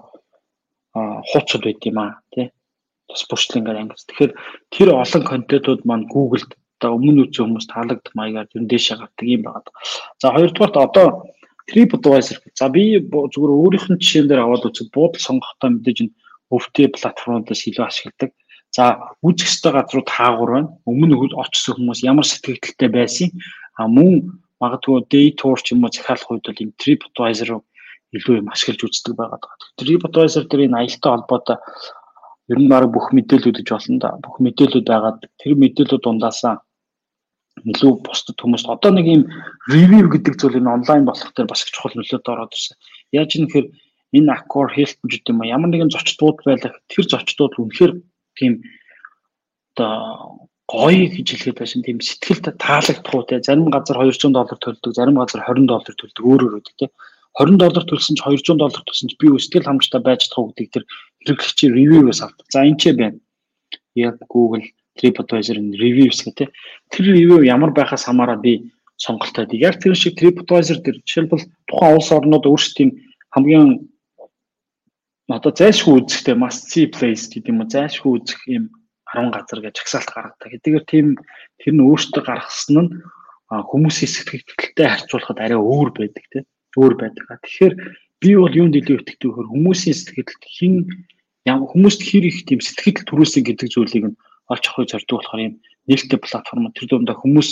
хуудсууд байд юм аа тий бас бүрчлэнгээр ангис. Тэгэхээр тэр олон контентууд маань Google-д одоо өмнө үеийн хүмүүс таалагдах маягаар тэр дэшээ гардаг юм байна. За хоёрдугаарт одоо TripAdvisor. За би зүгээр өөрийнх нь жишээн дээр аваад үзэх буудал сонгохдоо мэдээж энэ өвтэй платформудаас илүү ашигладаг. За үүсэх ёстой газрууд хаагур байна. Өмнө очсон хүмүүс ямар сэтгэгдэлтэй байсан. А мөн магадгүй day tour ч юм уу захиалах үед бол энэ TripAdvisor илүү юм ашиглаж үздэг байгаа. TripAdvisor дээр энэ аялалтай холбоотой ер нь баг бүх мэдээлүүд гэж болно да. Бүх мэдээлүүд байгаад тэр мэдээлүүд дундаасаа илүү бусдад хүмүүст одоо нэг юм ревю гэдэг зүйл энэ онлайн болох дээр бас их чухал нөлөөд ороод ирсэн. Яаж юм гэхээр энэ Accor Hilton гэдэг юм ямар нэгэн зочдууд байлаа тэр зочдууд үнэхээр тийм одоо гоё гэж хэлгээд байсан тийм сэтгэлд таалагдах уу те зарим газар 200 доллар төлдөг зарим газар 20 доллар төлдөг өөр өөр үү те 20 доллар төлсөн ч 200 доллар төлсөн ч би сэтгэл хангамжтай байж чадах уу гэдэг тэр хэрэглэгчийн ревюгээс авдаг. За энэ ч байна. Яг Google TripAdvisor-ын reviews гэх те тэр review ямар байхаас хамаараа би сонголттой. Яг тэр шиг TripAdvisor дээр жишээлбэл тухайн улс орнууд өөрсдийн хамгийн одоо зайлшгүй үзэхтэй must see place гэдэг юм уу зайлшгүй үзэх юм 10 газар гэж жагсаалт гаргадаг. Хэдийгээр тийм тэр нь өөртөө гаргасан нь хүмүүсийн сэтгэлдээ харьцуулахад арай өөр байдаг тийм өөр байдаг. Тэгэхээр би бол юунд илүү итгэдэг вэ? Хүмүүсийн сэтгэлд хин хүмүүст хэр их тийм сэтгэл төрүүлсэн гэдэг зүйлийг нь олж авахыг зорддог болохоор юм нээлттэй платформ тэр дундаа хүмүүс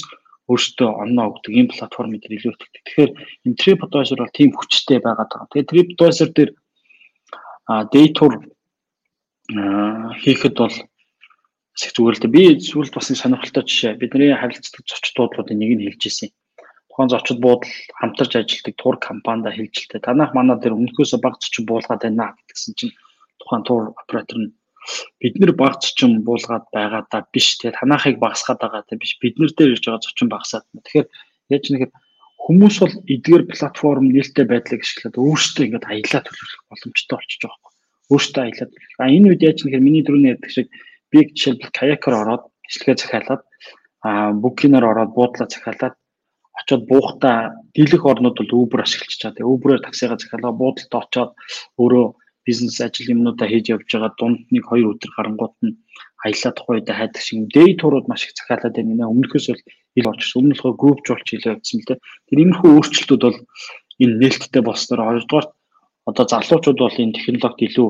өөртөө онноо өгдөг ийм платформ дээр илүү итгэдэг. Тэгэхээр энэ TripAdvisor бол тийм хүчтэй байгаад байгаа. Тэгээд TripAdvisor дээр day tour хийхэд бол их зүгээр л дээ. Би сүүлд бас нэг сонирхолтой жишээ. Бидний харилцдаг зочдуудлуудын нэг нь хэлж ирсэн. Тухайн зочид буудал хамтарч ажилладаг тур компанида хэлж л дээ. Танах манаа дээр өмнөхөөсөө баг зочин буулгаад байна гэдгсэн чинь тухайн тур оператор нь бид нэр баг зочин буулгаад байгаа да биш те танахыг багасгаад байгаа те биш бид нар дээр ирж байгаа зочин багасаад. Тэгэхээр яаж нэгэд хүмүүс бол эдгээр платформ нээлттэй байдлыг ашиглаад өөрсдөө ингээд аялаа төлөвлөх боломжтой болчихж байгаа байхгүй. Өөрсдөө аялаа төлөвлөх. А энэ үед яаж нэхэр миний дөрөвний ярьдаг шиг би жишээлбэл каякаар ороод бичлэгээ захиалаад а букинаар ороод буудлаа захиалаад очоод буухтаа дийлэх орнууд бол Uber ашиглаж чад. Uber-ээр таксигаа захиалгаа буудалд очоод өөрөө бизнес ажил юмнуудаа хийж явж байгаа дунд нэг хоёр өдөр гарангууд нь аялаа тухайд хайдаг шиг day tour-ууд маш их захиалаад байна. Өмнөхөөс бол ил олж өмнөхөө группжуулж хэлээ гэсэн л дээ. Тэр иймэрхүү өөрчлөлтүүд бол энэ нээлттэй болсноор хоёрдугаар одоо залуучууд бол энэ технологид илүү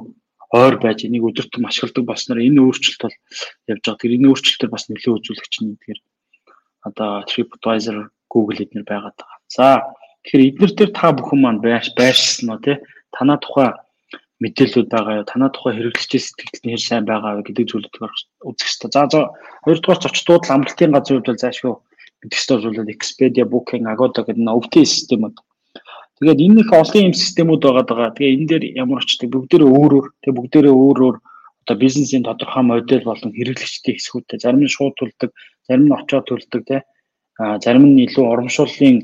ойр байж энийг өдөртөн ашигладаг болсноор энэ өөрчлөлт бол явж байгаа. Тэр энэ өөрчлөлтөөр бас нөлөө үзүүлэгч нь тэгэхээр одоо TripAdvisor, Google эднэр байгаад байгаа. За тэгэхээр эднэр дээр та бүхэн маань байш байшсан уу те танаа тухай мэдээлэлүүд байгаа юу? Танаа тухай хэрэглэгчийн сэтгэл нь хэр сайн байгаа вэ гэдэг зүйлүүдийг үзэх хэрэгтэй. За за хоёрдугаар зочдууд амралтын газрын хувьд бол заашгүй мэдэх хэрэгтэй зүйл Expedia, Booking, Agoda гэдэг нь OTA системүүд. Тэгээд энэ их олон юм системүүд байгаа даа. Тэгээ энэ дээр ямар очдаг бүгдээрээ өөр өөр. Тэгээ бүгдээрээ өөр өөр одоо бизнесийн тодорхой модель болон хэрэглэгчдийн хэсгүүдтэй зарим нь шууд төлдөг, зарим нь очоод төлдөг тий. Зарим нь илүү урамшууллын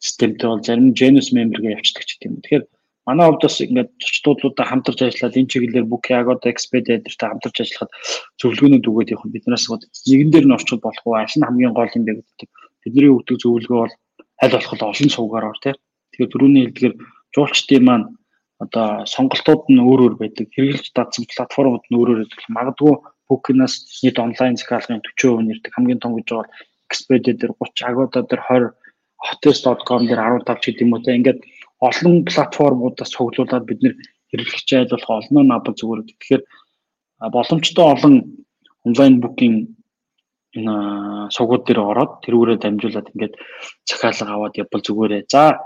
системтэй бол зарим нь Genus member-гээ явцдаг ч гэдэм. Тэгэхээр манай хувьд бас ингээд зочдуудаа хамтарч ажиллаад энэ чиглэлээр Booking, Agoda, Expedia дээртэй хамтарч ажиллахад зөвлөгөөнүүд өгөөд явах биднээс нэгэн дээр нь орчих болох уу? Нь хамгийн гол юм бэ гэдэг. Бидний өгдөг зөвлөгөө бол аль болох олон сувгаар ор тий. Тэгэхээр түрүүний хэлдгээр жуулчдын маань одоо сонголтууд нь өөр өөр байдаг. Хэрэглэж дадсан платформуд нь өөр өөр байдаг. Магадгүй Booking-аас нийт онлайн захиалгын 40% нэрдэг хамгийн том гэж байгаа Expedia дээр 30, Agoda дээр 20, hotels.com дээр 15 ч гэдэм үү те. Ингээд олон платформудаас цуглуулад бид нэр хэрэглэгч айлуулах олноо наб зүгээр. Тэгэхээр боломжтой олон онлайн booking энэ сугууд дээр ороод тэрүүрээ дамжуулаад ингээд захиалга аваад явбал зүгээрээ. За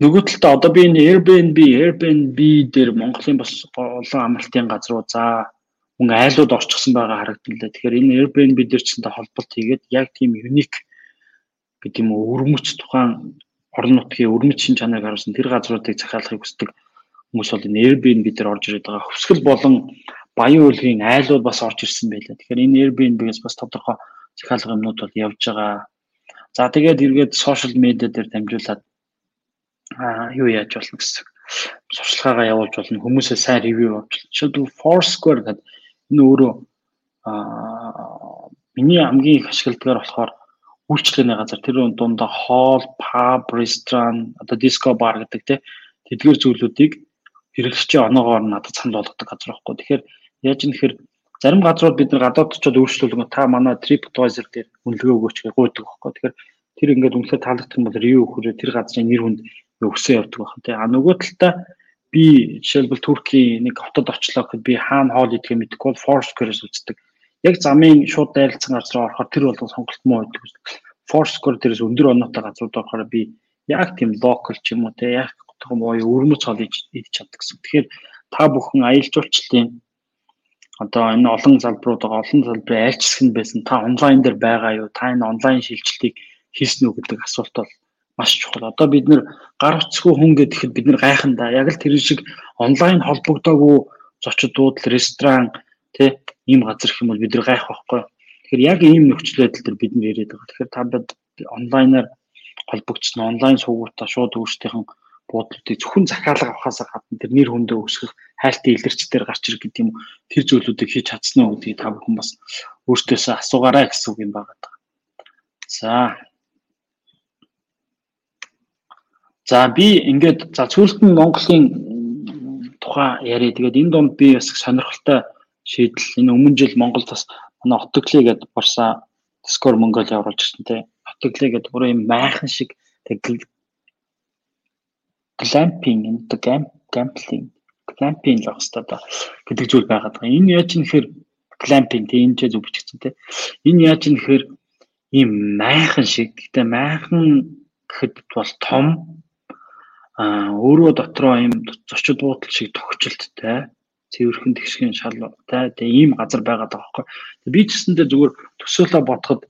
нөгөө талдаа одоо би энэ Airbnb, Airbnb дээр Монголын бас олон амралтын газруу за мөн айлууд орчихсон байгаа харагдана лээ. Тэгэхээр энэ Airbnb дээр ч гэсэн холболт хийгээд яг тийм unique гэдэг юм уу өрмөц тухайн орон нутгийн өрмөц шин чанарыг харуулсан тэр газруудыг захиалахыг хүсдэг хүмүүс бол энэ Airbnb дээр орж ирээд байгаа. Хөвсгөл болон баян үйлгийн айлууд бас орж ирсэн байлаа. Тэгэхээр энэ Airbnb-гээс бас тодорхой захиалга юмнууд бол явж байгаа. За тэгээд эргээд сошиал медиа дээр дамжуулаад юу яаж болно гэсэн сурчлагаагаа явуулж болно хүмүүсээ сайн ревю авч жишээлбэл Foursquare гэдэг энэ өөрөө аа миний хамгийн их ашигладгаар болохоор үйлчлэгээний газар тэр дундаа хоол, pub, restaurant, одоо disco bar гэдэг те тэдгээр зүйлүүдийг хэрэглэгчийн оноогоор надад санал болгодог газар байхгүй. Тэгэхээр яаж юм тэгэхээр зарим газрууд бид нар гадаад очиод өөрчлөлгөө та манай TripAdvisor дээр үнэлгээ өгөөч гэж гуйдаг байхгүй. Тэгэхээр тэр ингээд үнэлгээ таалагдах юм бол review өгөхөөр тэр газрын нэр хүнд өсөө явдаг байх тийм. А нөгөө талдаа би жишээлбэл Туркийн нэг хотод очлоо гэхэд би хаана хоол идэхээ мэдэхгүй бол Foursquare-с үздэг. Яг замын шууд дайралцсан газар орохоор тэр болгон сонголт муу байдаг. Foursquare дээрээс өндөр оноотой газрууд орохоор би яг тийм local ч юм уу те яг том боё өрмөц хоол идэж чаддаг гэсэн. Тэгэхээр та бүхэн аялал жуулчлалын одоо энэ олон залбирууд байгаа олон залбирын айлч хэсэг нь байсан та онлайн дээр байгаа юу та энэ онлайн шилжилтийг хийсэн үү гэдэг асуулт бол маш чухал. Одоо бид нэр гар утсгүй хүн гэхэд бид нэр гайхандаа яг л тэр шиг онлайн холбогдоогүй зочдууд ресторан тий ийм газар их юм бол бид нэр гайх байхгүй. Тэгэхээр яг ийм нөхцөл байдал төр бид нэр яриад байгаа. Тэгэхээр та бид онлайнаар холбогдсон онлайн суугуудаа шууд өөрсдийнх нь буудлуудыг зөвхөн захиалга авахаас гадна тэр нэр хүндээ өсгөх хайлтын илэрчдээр гарч ирэх гэдэг юм тэр зүйлүүдийг хийж чадсан уу гэдгийг та бүхэн бас өөртөөсөө асуугаарай гэсэн үг юм байна. За За би ингээд за цүүлтэн Монголын тухай яриа. Тэгээд энэ донд би бас сонирхолтой шийдэл энэ өмнө жил Монголд бас манай Отогли гэдэг борсаа Discord Mongolia оруулж ирсэн те. Отогли гэдэг бүр юм майхан шиг тэг glamping энэ gambling glamping л байх хэрэгтэй да гэдэг зүйл байгаад байгаа. Энэ яаж нэхэр glamping те энэ ч зөв бичсэн те. Энэ яаж нэхэр ийм майхан шиг гэхдээ майхан гэхэд бол том а өөрөө дотроо ийм зочид буудал шиг тогтчлттай цэвэрхэн тэгшгийн шалтай тэгээ ийм газар байгаа даахгүй. Би ч гэсэндээ зүгээр төсөөлөө бодоход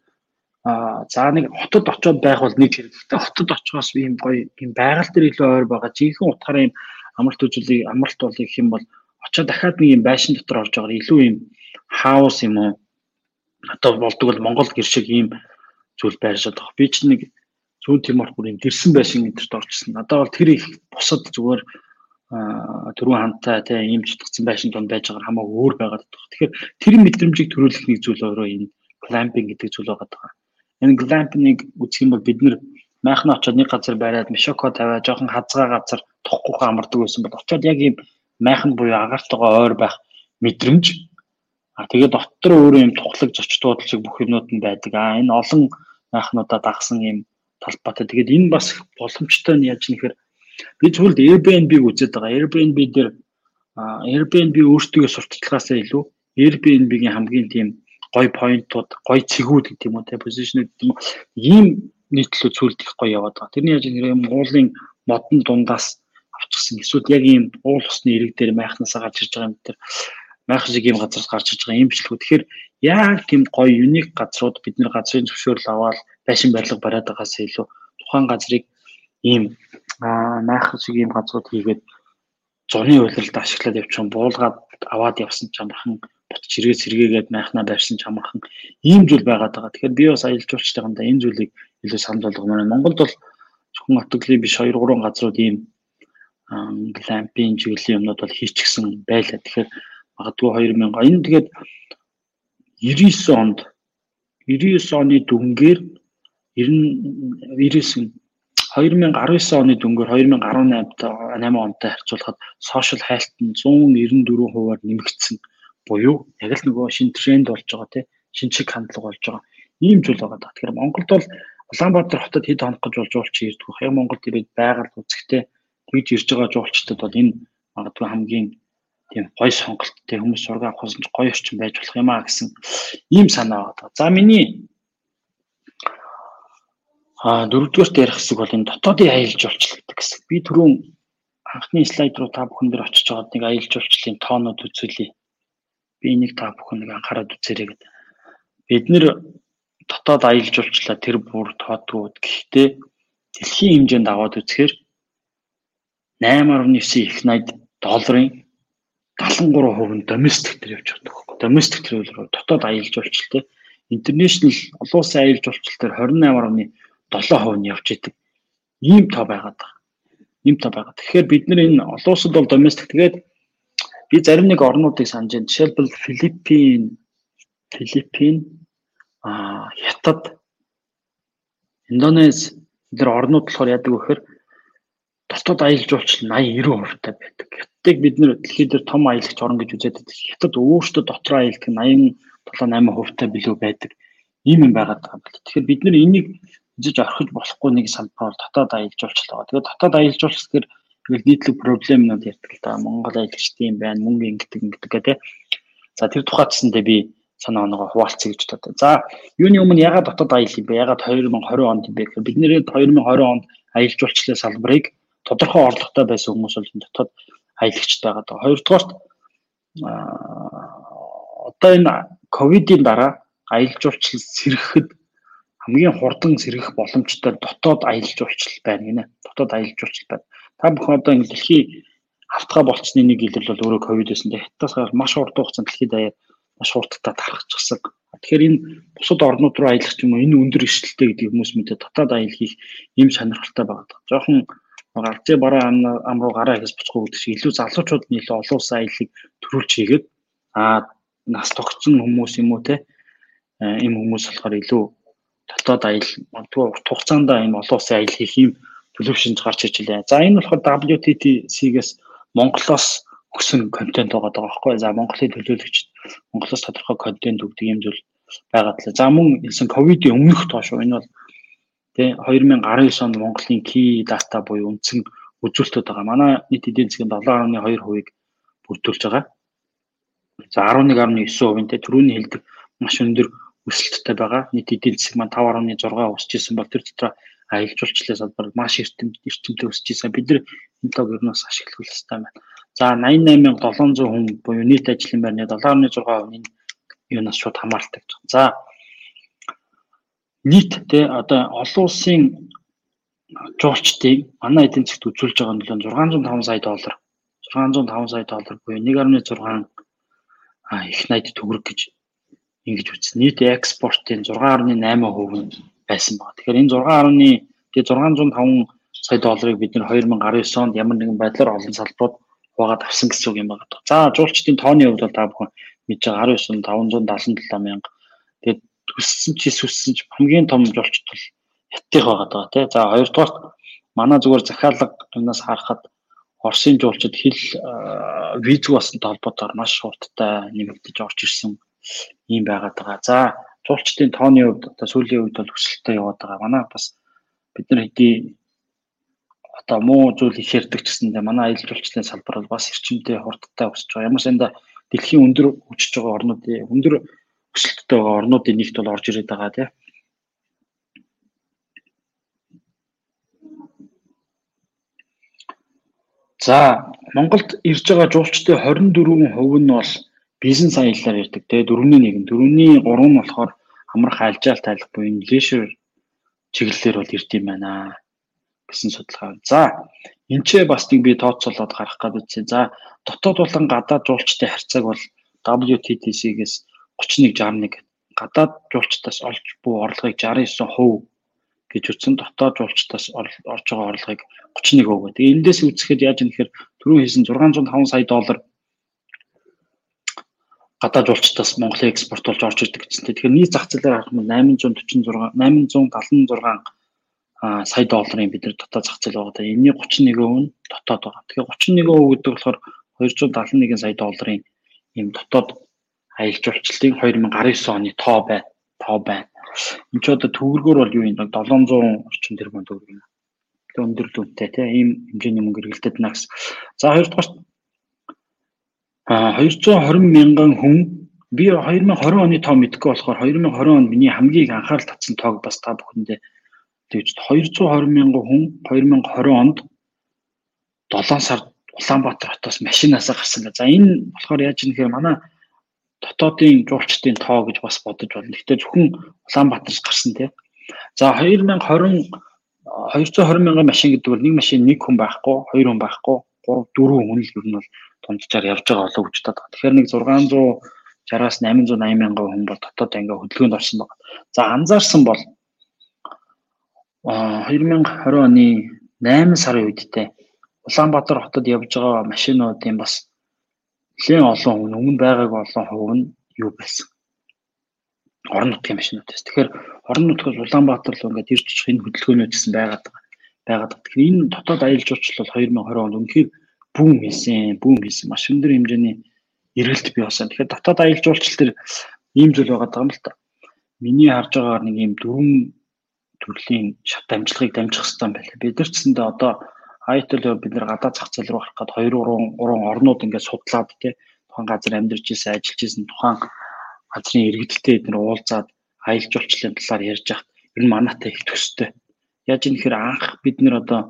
а за нэг хотод очиод байх бол нэг хэрэгтэй. Хотод очихоос ийм гоё ийм байгаль дээр илүү ойр байгаа. Жинхэнэ утгаараа ийм амралт үзүүлэг амралт бол гэх юм бол очиод дахиад нэг ийм байшин дотор орж байгаа илүү ийм хаус юм уу? Одоо болдог бол Монгол гэр шиг ийм зүйл байж байгаа. Би ч нэг зүүн Тимор бүрийн дэрсэн байшин энтерт орчихсон. Надад бол тэр их бусад зүгээр түрүүн хамтаа тийм ийм чутгцсан байшин донд байж байгаа хамаагүй өөр байгаад байна. Тэгэхээр тэр мэдрэмжийг төрүүлэх нэг зүйл өөрөө энэ glamping гэдэг зүйл байгаа. Энэ glamping-ыг үзэх юм бол бид нэр майхан очоод нэг газар бариад мишоко тавиад жоохон хазгаа газар тухгүй амардаг байсан бол очоод яг ийм майхан буюу агартайгаа ойр байх мэдрэмж а тэгээд дотор өөрөө юм тухлаг зочдууд шиг бүх юмнууд нь байдаг. А энэ олон майхнуудаа дагсан юм талбайтай. Тэгээд энэ бас боломжтой нь яаж нэхэр би зөвхөн Airbnb-г үзээд байгаа. Airbnb дээр Airbnb өөртөө сурталчилгаасаа илүү Airbnb-гийн хамгийн тийм гой поинтууд, гой цэгүүд гэдэг юм уу, тэ позишнүүд гэдэг юм уу. Ийм нийтлүү зүйлд их гоё яваад байгаа. Тэрний яаж нэр юм уулын модон дундаас очихсан. Эсвэл яг ийм уул усны ирэг дээр майхнасаа гарч ирж байгаа юм дээр майх шиг ийм газар гарч ирж байгаа имжлэхүү. Тэгэхээр яг тийм гоё юник газрууд бид нэр газрын зөвшөөрөл аваад байшин барилга бариад байгаас илүү тухайн газрыг ийм аа майх шиг ийм газрууд хийгээд зуны үйлрэлд ашиглаад явчихсан буулгаад аваад явсан ч амархан бутч хэрэгээ сэргээгээд майхнаа барьсан ч амархан ийм зүйл байгаад байгаа. Тэгэхээр би бас аялал жуулчтайгандаа энэ зүйлийг илүү санал болгомоор байна. Монголд бол зөвхөн отоглын биш 2 3 газрууд ийм глампинг чиглэлийн юмнууд бол хийчихсэн байлаа. Тэгэхээр магадгүй 2000 энэ тэгээд 99 онд 99 оны дүнгээр 99 2019 оны дүнгээр 2018-д 8 онтой харьцуулахад сошиал хайлт нь 194%-аар нэмэгдсэн буюу яг л нөгөө шин тренд болж байгаа тийм шин чиг хандлага болж байгаа. Ийм зүйл байгаа. Тэгэхээр Монголд бол Улаанбаатар хотод хэд хоног гэж болж уулч ирдэг байх. Яг Монголд ирээд байгаль үзэхтэй тэгж ирж байгаа жуулчдад бол энэ магадгүй хамгийн тийм гоё сонголттой хүмүүс сургаа авах нь гоё орчин байж болох юм а гэсэн ийм санаа байна. За миний А дөрөвдүгээрт ярих хэсэг бол энэ дотоодын аялал жуулчлалт гэсэн. Би түрүүн анхны слайд руу та бүхэн дээр очиж байгаад нэг аялал жуулчлалын тоонууд үзүүлье. Би энийг та бүхэн нэг анхаарал үзээрэй гэдэг. Бид нэр дотоод аялал жуулчлалаа тэр бүр тоодгууд гэхдээ дэлхийн хэмжээнд аваад үзэхээр 8.9 их 80 долларын 73% нь доместик дээр явж байгаа. Доместик тэр рүү дотоод аялал жуулчлалт интернэшнл олон улсын аялал жуулчлалт дээр 28.1 7% нь явж идэг. Ийм тоо байгаад байгаа. Ийм тоо байгаа. Тэгэхээр бид нар энэ олон улсад бол доместик тэгээд би зарим нэг орнуудыг санаж байна. Жишээлбэл Филиппин, Филиппин, а Хятад, Индонез тэр орнууд болохоор яадаг вэ гэхээр дотоод аялал жуулчлал 80 90% та байдаг. Хятадыг бид нэр дэлхийд дээр том аялагч орн гэж үзээд байдаг. Хятад өөртөө аялалт нь 87 8% та билүү байдаг. Ийм юм байгаад байгаа юм. Тэгэхээр бид нар энийг жиж орхиж болохгүй нэг салбар бол дотоод аялал жуулчлал байгаа. Тэгээд дотоод аялал жуулчлал гэхээр тэгэл нийтлэг проблемнууд ярьдаг л да. Монгол аялагчдын байна, мөнгө ингэдэг ингэдэг гэдэг. За тэр тухайдсандээ би санаа оноогоо хуваалцъя гэж боддог. За юуны өмнө ягаад дотоод аялал юм бэ? Ягаад 2020 онд юм бэ гэхээр бид нэр 2020 онд аялал жуулчлалын салбарыг тодорхой орлоготой байсан хүмүүс бол дотоод аялагчд байгаа даа. Хоёрдугаарт одоо энэ ковидын дараа аялал жуулчлал сэргэхэд хамгийн хурдан сэргэх боломжтой дотоод аялал жуулчлал байна гинэ. Дотоод аялал жуулчлал байна. Та бүхэн одоо ингэ дэлхий автгаа болцсны нэг илэрл бол өөрөө ковид байсан. Хятадаас маш хурдан хугацаанд дэлхийд даяар маш хурдтай тархчихсан. Тэгэхээр энэ бусад орнууд руу аялах юм уу энэ өндөр эрсдэлтэй гэдэг хүмүүс мэдээ дотоод аялал хийх ийм сонирхолтой байгаа. Жохон галзуу бараа ам руу гараа ихс буцгүй гэдэг шиг илүү залуучууд нь илүү олон улсын аяллыг төрүүлж хийгээд аа нас тогтсон хүмүүс юм уу те ийм хүмүүс болохоор илүү дотоод аял магадгүй урт хугацаанд энэ олон улсын аял хийх юм төлөвшөнд гарч иж илээ. За энэ болохоор WTTC-гээс Монголоос өгсөн контент байгаа даа байхгүй. За Монголын төлөөлөгч Монголоос тодорхой контент өгдөг юм зүйл байгаад лээ. За мөн хэлсэн ковидын өмнөх тоош энэ бол тий 2019 онд Монголын key data буюу үндсэн үзүүлэлтүүд байгаа. Манай нийт эдийн засгийн 7.2%-ыг бүрдүүлж байгаа. За 11.9% тий түрүүний хэлдэг маш өндөр өсөлттэй байгаа. Нийт эдийн засаг маань 5.6 өсөж исэн бол тэр дотор аялал жуулчлалын салбар маш эртэмт эртэмтэй өсөж исэн. Бид энэ лог ер нь бас ашиглах хэрэгтэй байна. За 88700 хүн буюу нийт ажлын байрны 7.6% нь юунаас шууд хамааралтай гэж. За нийт те одоо олон улсын жуулчдыг манай эдийн засгт үзүүлж байгаа нь 605 сая доллар 605 сая доллар буюу 1.6 их найд төгрөг гэж ингэж үзсэн. Нийт экспортын 6.8% нь байсан байна. Тэгэхээр энэ 6.1 тэгээ 605 сая долларыг бид нэр 2019 онд ямар нэгэн байдлаар олон салбарууд хуваагаад авсан гэсэн үг юм байна. За жуулчдын тооны хувьд бол та бүхэн мэдж байгаа 19 577 мянга. Тэгээд өссөн ч өссөн ч хамгийн том жуулчд бол хятадх байгаа даа тий. За хоёрдугаарт манай зүгээр захиалга юунаас харахад Оросын жуулчид хэл визг басны холбоотойгоор маш хурдтай нэмэгдэж орж ирсэн ийм байгаад байгаа. За жуулчдын тооны хувьд одоо сүүлийн үед бол өсөлттэй яваад байгаа. Манай бас бид нар хэдий одоо муу зүйл их ярьдаг ч гэсэндээ манай аялал жуулчлалын салбар бол бас эрчимтэй хурдтай өсөж байгаа. Ямар санда дэлхийн өндөр хүчж байгаа орнуудын өндөр өсөлттэй байгаа орнуудын нэгт бол орж ирээд байгаа тийм. За Монголд ирж байгаа жуулчдын 24% нь бол бизнес аяллаар ирдэг. Дөрөвний нэг нь дөрөвний гурав нь болохоор амрах альжаал тайлах буюу лешер чиглэлээр бол ирд юм байна гэсэн судалгаа. За энэ ч бас нэг би тооцоолоод гарах гэдэг. За дотоод болон гадаад жуулчдын харьцааг бол WTTC-гээс 3161 гадаад жуулчдаас олж буй орлогыг 69% гэж утсан дотоод жуулчдаас орж байгаа орлогыг 31% гэдэг. Эндээс үзэхэд яаж юм гэхээр түрүү хийсэн 605 сая доллар гадаад жуулчдаас Монголын экспорт болж орж ирдэг гэжтэй. Тэгэхээр нийт зах зээлээр харах юм 846 876 сая долларын бид нар дотоод зах зээл байгаа. Энэний 31% нь дотоод байгаа. Тэгэхээр 31% гэдэг болохоор 271 сая долларын ийм дотоод аялал жуулчлалын 2019 оны тоо байна. Тоо байна. Энд ч одоо төгрөгөөр бол юу юм 700 орчим тэрбум төгрөг юм. Тэгээ өндөр дүнтэй тийм ийм хэмжээний мөнгө эргэлдэж байна гэсэн. За хоёрдугаар 220 мянган хүн би 2020 оны тоо мэдгүй болохоор 2020 онд миний хамгийн анхаарал татсан тоог бас та бүхэндээ тэгж 220 мянган хүн 2020 онд 7 сард Улаанбаатар хотоос машинаасаа гарсан. За энэ болохоор яаж юм гэхээр манай дотоодын жуулчдын тоо гэж бас бодож байна. Гэхдээ зөвхөн Улаанбаатараас гарсан тийм. За 2020 220 мянган машин гэдэг бол нэг машин нэг хүн байхгүй, хоёр хүн байхгүй, 3 4 хүн л ер нь бол дунджаар явж байгаа болоо гэж бодоод. Тэгэхээр нэг 660-аас 880 мянган хүн бол дотоод ингээ хөдөлгөөнд орсон байна. За анзаарсан бол 2020 оны 8 сарын үедтэй Улаанбаатар хотод явж байгаа машинуудын бас нэлээд олон хүн өмнө байгаагүй олон хувь нь юу байсан. Орон нутгийн машинуудаас. Тэгэхээр орон нутгаас Улаанбаатар руу ингээд ирж очих энэ хөдөлгөөнүүд гэсэн байгаад байгаа. Байгаад. Тэгэхээр энэ дотоод аялал жуулчлал 2020 онд үнэхээр бүүм хийсэн, бүүм хийсэн. Маш өндөр хэмжээний эргэлт бий болсон. Тэгэхээр дотоод аялал жуулчлал төр ийм зүйл байгаа юм л та. Миний харж байгаагаар нэг ийм дөрвөн төрлийн шат амжилтыг дамжих хэрэгтэй юм байна. Бид нар ч гэсэндээ одоо Айтл бид нэр гадаад зах зээл рүү харах гээд 2 3 3 орнууд ингээд судлаад тий тухайн газар амьдарч ирсэн, ажиллаж ирсэн тухайн газрын иргэдэлтэй бид нэр уулзаад аялал жуулчлалын талаар ярьж хахад ер нь манайтай их төстэй. Яаж юм хэрэг анх бид нэр одоо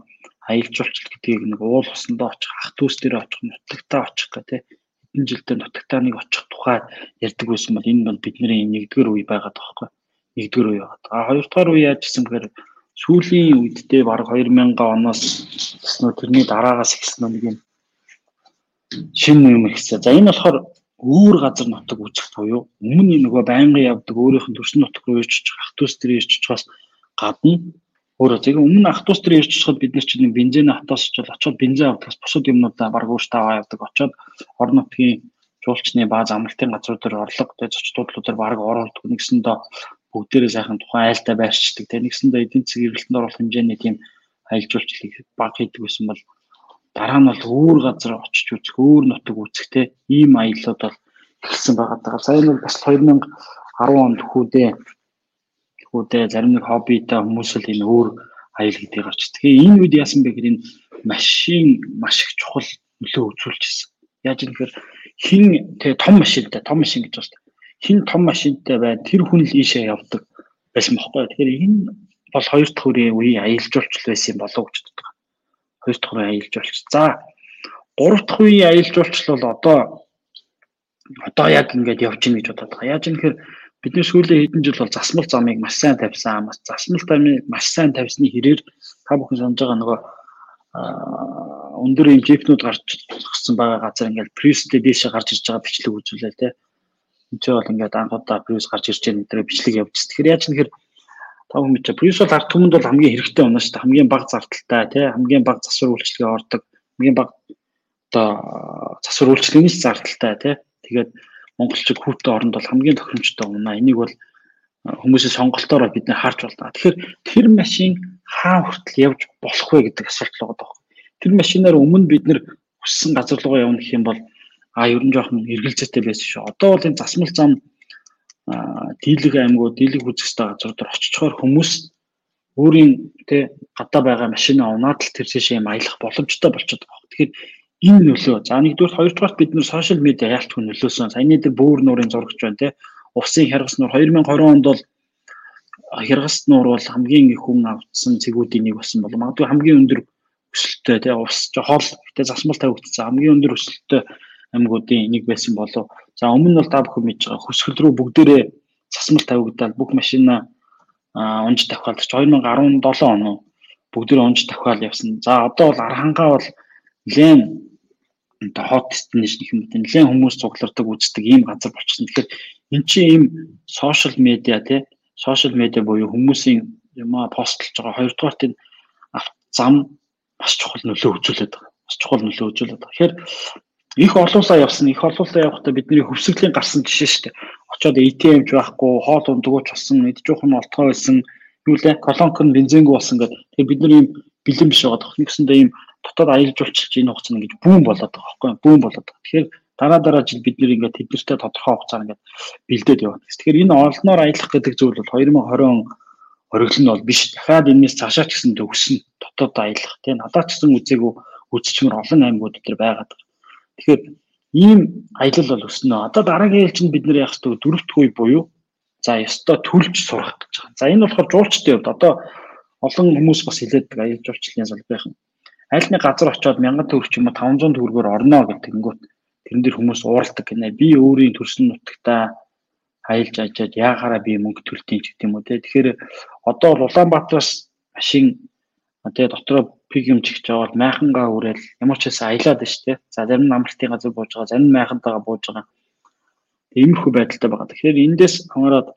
аялал жуулчлал гэдгийг нэг уул усандаа очих, ах дүүс дээр очих, нутагтаа очих гэх тий хэдэн жилдээ нутагтаа нэг очих тухай ярьдаг байсан бол энэ бол бидний нэгдүгээр үе байгаад байгаа байхгүй. Нэгдүгээр үе байгаа. А хоёрдугаар үе яаж гэсэн гэхээр сүүлийн үедээ баг 2000 оноос нөө тэрний дараагаас ихсэн нэг юм шинэ юм ихсэн. За энэ болохоор өөр газар нутаг үүсэх буюу өмнө нөгөө байнгын явдаг өөрийнх нь төрсөн нутаг руу ирж ах дүүс дээр ирж очихоос гадна өөрөө зөв өмнө дүүс дээр ирж очиход бид нар чинь бензин хатаас очоод очоод бензин авдагс бусад юмнуудаа баг өөртөө аваа явдаг очоод орон нутгийн жуулчны бааз амралтын газрууд дээр орлого тэ зочдлуудлуудаар баг оруулдаг нэгсэндээ бүгдээрээ сайхан тухайн айлтаа байршдаг. Тэгээ нэгсэндээ эдийн засгийн эргэлтэнд оруулах хэмжээний тийм аялал жуулчлалыг баг хийдэг байсан бол дараа нь бол өөр газар очиж үзэх, өөр нутаг үзэх те ийм аяллууд бол эхэлсэн байгаа даа. Сая нэг бас 2010 онд хүүдээ хүүдээ зарим нэг хоббитай хүмүүс л энэ өөр аял гэдгийг гарч. Тэгэхээр энэ үед яасан бэ гэхээр энэ машин маш их чухал нөлөө үзүүлчихсэн. Яаж юм гэхээр хин тэгээ том машинтай том машин гэж байна хин том машинтай байна тэр хүн л ийшээ явдаг байсан бохоггүй. Тэгэхээр энэ бол хоёр дахь үрийн үеийн аялал жуулчлал байсан болов гэж боддог. Хоёр дахь үрийн аялал жуулчлал. За гурав дахь үеийн аялал жуулчлал бол одоо одоо яг ингэж явж гин гэж бодоод байгаа. Яаж юм гэхээр бидний сүүлийн хэдэн жил бол засмал замыг маш сайн тавьсан. Маш засмал замыг маш сайн тавьсны хэрээр та бүхэн санаж байгаа нөгөө өндөр юм жипнүүд гарч ирсэн байгаа газар ингээл престэй дээшээ гарч ирж байгаа бичлэг үзүүлээ те энэ бол ингээд анхудаа плюс гарч ирж байгаа нэтэр бичлэг явж. Тэгэхээр яаж нэхэр тав хүмүүс чи плюс бол ард түмэнд бол хамгийн хэрэгтэй байна шүү дээ. Хамгийн бага зардалтай тий хамгийн бага засвар үйлчлэгээ ордог. Хамгийн бага одоо засвар үйлчлэгээс зардалтай тий. Тэгээд монголчууд хүүтэй оронд бол хамгийн тохиромжтой байна. Энийг бол хүмүүсийн сонголтоор бид нэ харж байна. Тэгэхээр тэр машин хаа хүртэл явж болох вэ гэдэг асуулт л байгаа. Тэр машинаар өмнө бид нэр хүссэн газар руу явна гэх юм бол а ер нь жоохон эргэлзээтэй байсан шүү. Одоо бол энэ засмал зам дийлэг аймагуд дийлэг үзэстэй газруудаар очичоор хүмүүс өөрийн тэ гадаа байгаа машинаа унаад л тэр шишээ юм аялах боломжтой болчиход байгаа. Тэгэхээр энэ нөлөө. За нэгдүгээр хоёрдугаар бид нэр сошиал медиа яалтгүй нөлөөсөн. Саяны дээр бөөр нуурын зурагч байна те. Усын хяргас нуур 2020 онд бол хяргас нуур бол хамгийн их хүн авсан цэгүүдийн нэг болсон бол магадгүй хамгийн өндөр өсөлттэй тий ус хоол гэтээ засмал тавигдсан хамгийн өндөр өсөлттэй аймагуудын нэг байсан болов. За өмнө нь бол та бүхэн мэдж байгаа хөсгөл рүү бүгдээрээ засмал тавигдаад бүх машина унж давхаалж 2017 он бүгдээрээ унж давхаал явсан. За одоо бол архангаа бол нэлээд одоо хот destination гэх юм уу нэлээд хүмүүс цуглардаг үздэг ийм газар болчихсон. Тэгэхээр эн чинь ийм сошиал медиа тий сошиал медиа буюу хүмүүсийн юмаа постлж байгаа хоёрдугаар тийм зам бас чухал нөлөө үзүүлээд байгаа. Бас чухал нөлөө үзүүлээд байгаа. Тэгэхээр их олуулаа явсан. Их олуулаа явахдаа бидний хөвсгөлийн гарсан жишээ шүү дээ. Очоод ATM-ч байхгүй, хоол ундагууч болсон, идэж уух нь олтгоо байсан, юу лээ, колонк нь бензингүй болсон гэдэг. Тэгэхээр бид нар ийм бэлэн биш байгаа. Тэгсэндээ ийм дотоод аялал жуулчилж энэ хугацаанд ингэж бүүн болоод байгаа байхгүй? Бүүн болоод байгаа. Тэгэхээр дараа дараа жил бид нэр ингээд тэднэртэй тодорхой хугацаар ингээд бэлдээд явна. Тэгэхээр энэ олноор аялах гэдэг зүйл бол 2020 он хориглол нь бол биш. Дахиад энэс цаашаа ч гэсэн төгснө. Дотоод аялах тийм надад ч гэсэн үзээгүй үзчихмэр олон аймагуд дээр байгаад байгаа. Тэгэхээр ийм аялал бол өснө. Одоо дараагийн ээлжинд бид нэр яах вэ? Дөрөвт үе буюу за ёстой төлж сурах гэж байгаа. За энэ болохоор жуулчдын хувьд одоо олон хүмүүс бас хилээдэг аялал жуулчлалын салбарын аль нэг газар очиод 1000 төгрөг ч юм уу 500 төгрөгөөр орно гэнгүүт тэрэн дээр хүмүүс ууралдаг гинэ. Би өөрийн төрсөн нутагтаа аялж ажаад яахаараа би мөнгө төлтийн ч гэдэг юм уу те. Тэгэхээр одоо Улаанбаатараас машин тэгээ дотроо пиг юм байгаа бол майхангаа үрээл ямар ч хэсэ аялаад байна шүү дээ. За зарим нь амралтын газар бууж байгаа, зарим нь майхантайгаа бууж байгаа. Иймэрхүү байдалтай байгаа. Тэгэхээр эндээс хамаарат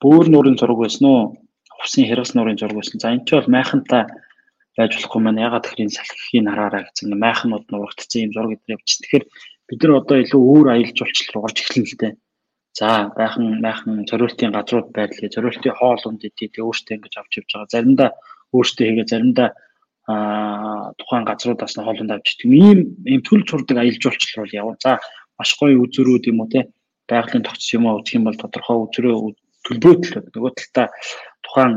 бөөр нуурын зураг байсан уу? Хувсын хэрэгс нуурын зураг байсан. За энэ ч бол майхантай байж болохгүй маань ягаад тэгэхээр энэ салхихийн хараараа гэсэн майхнууд нурагдсан юм зураг эдгээр явчих. Тэгэхээр бид нар одоо илүү өөр аялал жуулчлал руу орж эхэлнэ л дээ. За байхан майхан зориултын газрууд байдлыг зориултын хоол унд идэв тэг өөртөө ингэж авч явж байгаа. Заримдаа өөртөө хийгээ заримдаа а тухайн газруудаас нь хоолнд авч идэх ийм ийм төл чурдаг аялал жуулчлал бол яваа. За маш гоё үзүүрүүд юм уу те байгалийн тогтц юм уу үзэх юм бол тодорхой үзрөө төлбөрөд нөгөө талдаа тухайн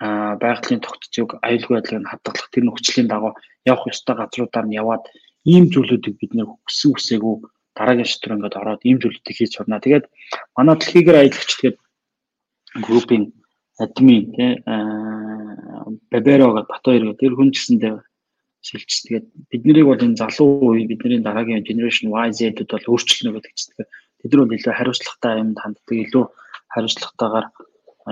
байгалийн тогтцыг аюулгүй байдлыг хадгалах тэр нөхцөлийн дагуу явах ёстой газруудаар нь яваад ийм зүйлүүдийг бид нэр хүссэн хүсээгүй дараагийн шатар ингээд ороод ийм зүйлүүдийг хийж сурна. Тэгээд манай дэлхийгээр аялагч тэгээд группийн админ тий Баберо гэдэг Батбаяр гэдэг тэр хүн гэсэндээ шилжиж тэгээд бид нарыг бол энэ залуу үе бидний дараагийн generation YZ-д бол өөрчлөнө гэдэг чинь тэд нар бол илүү хариуцлагатай юм ханддаг илүү хариуцлагатайгаар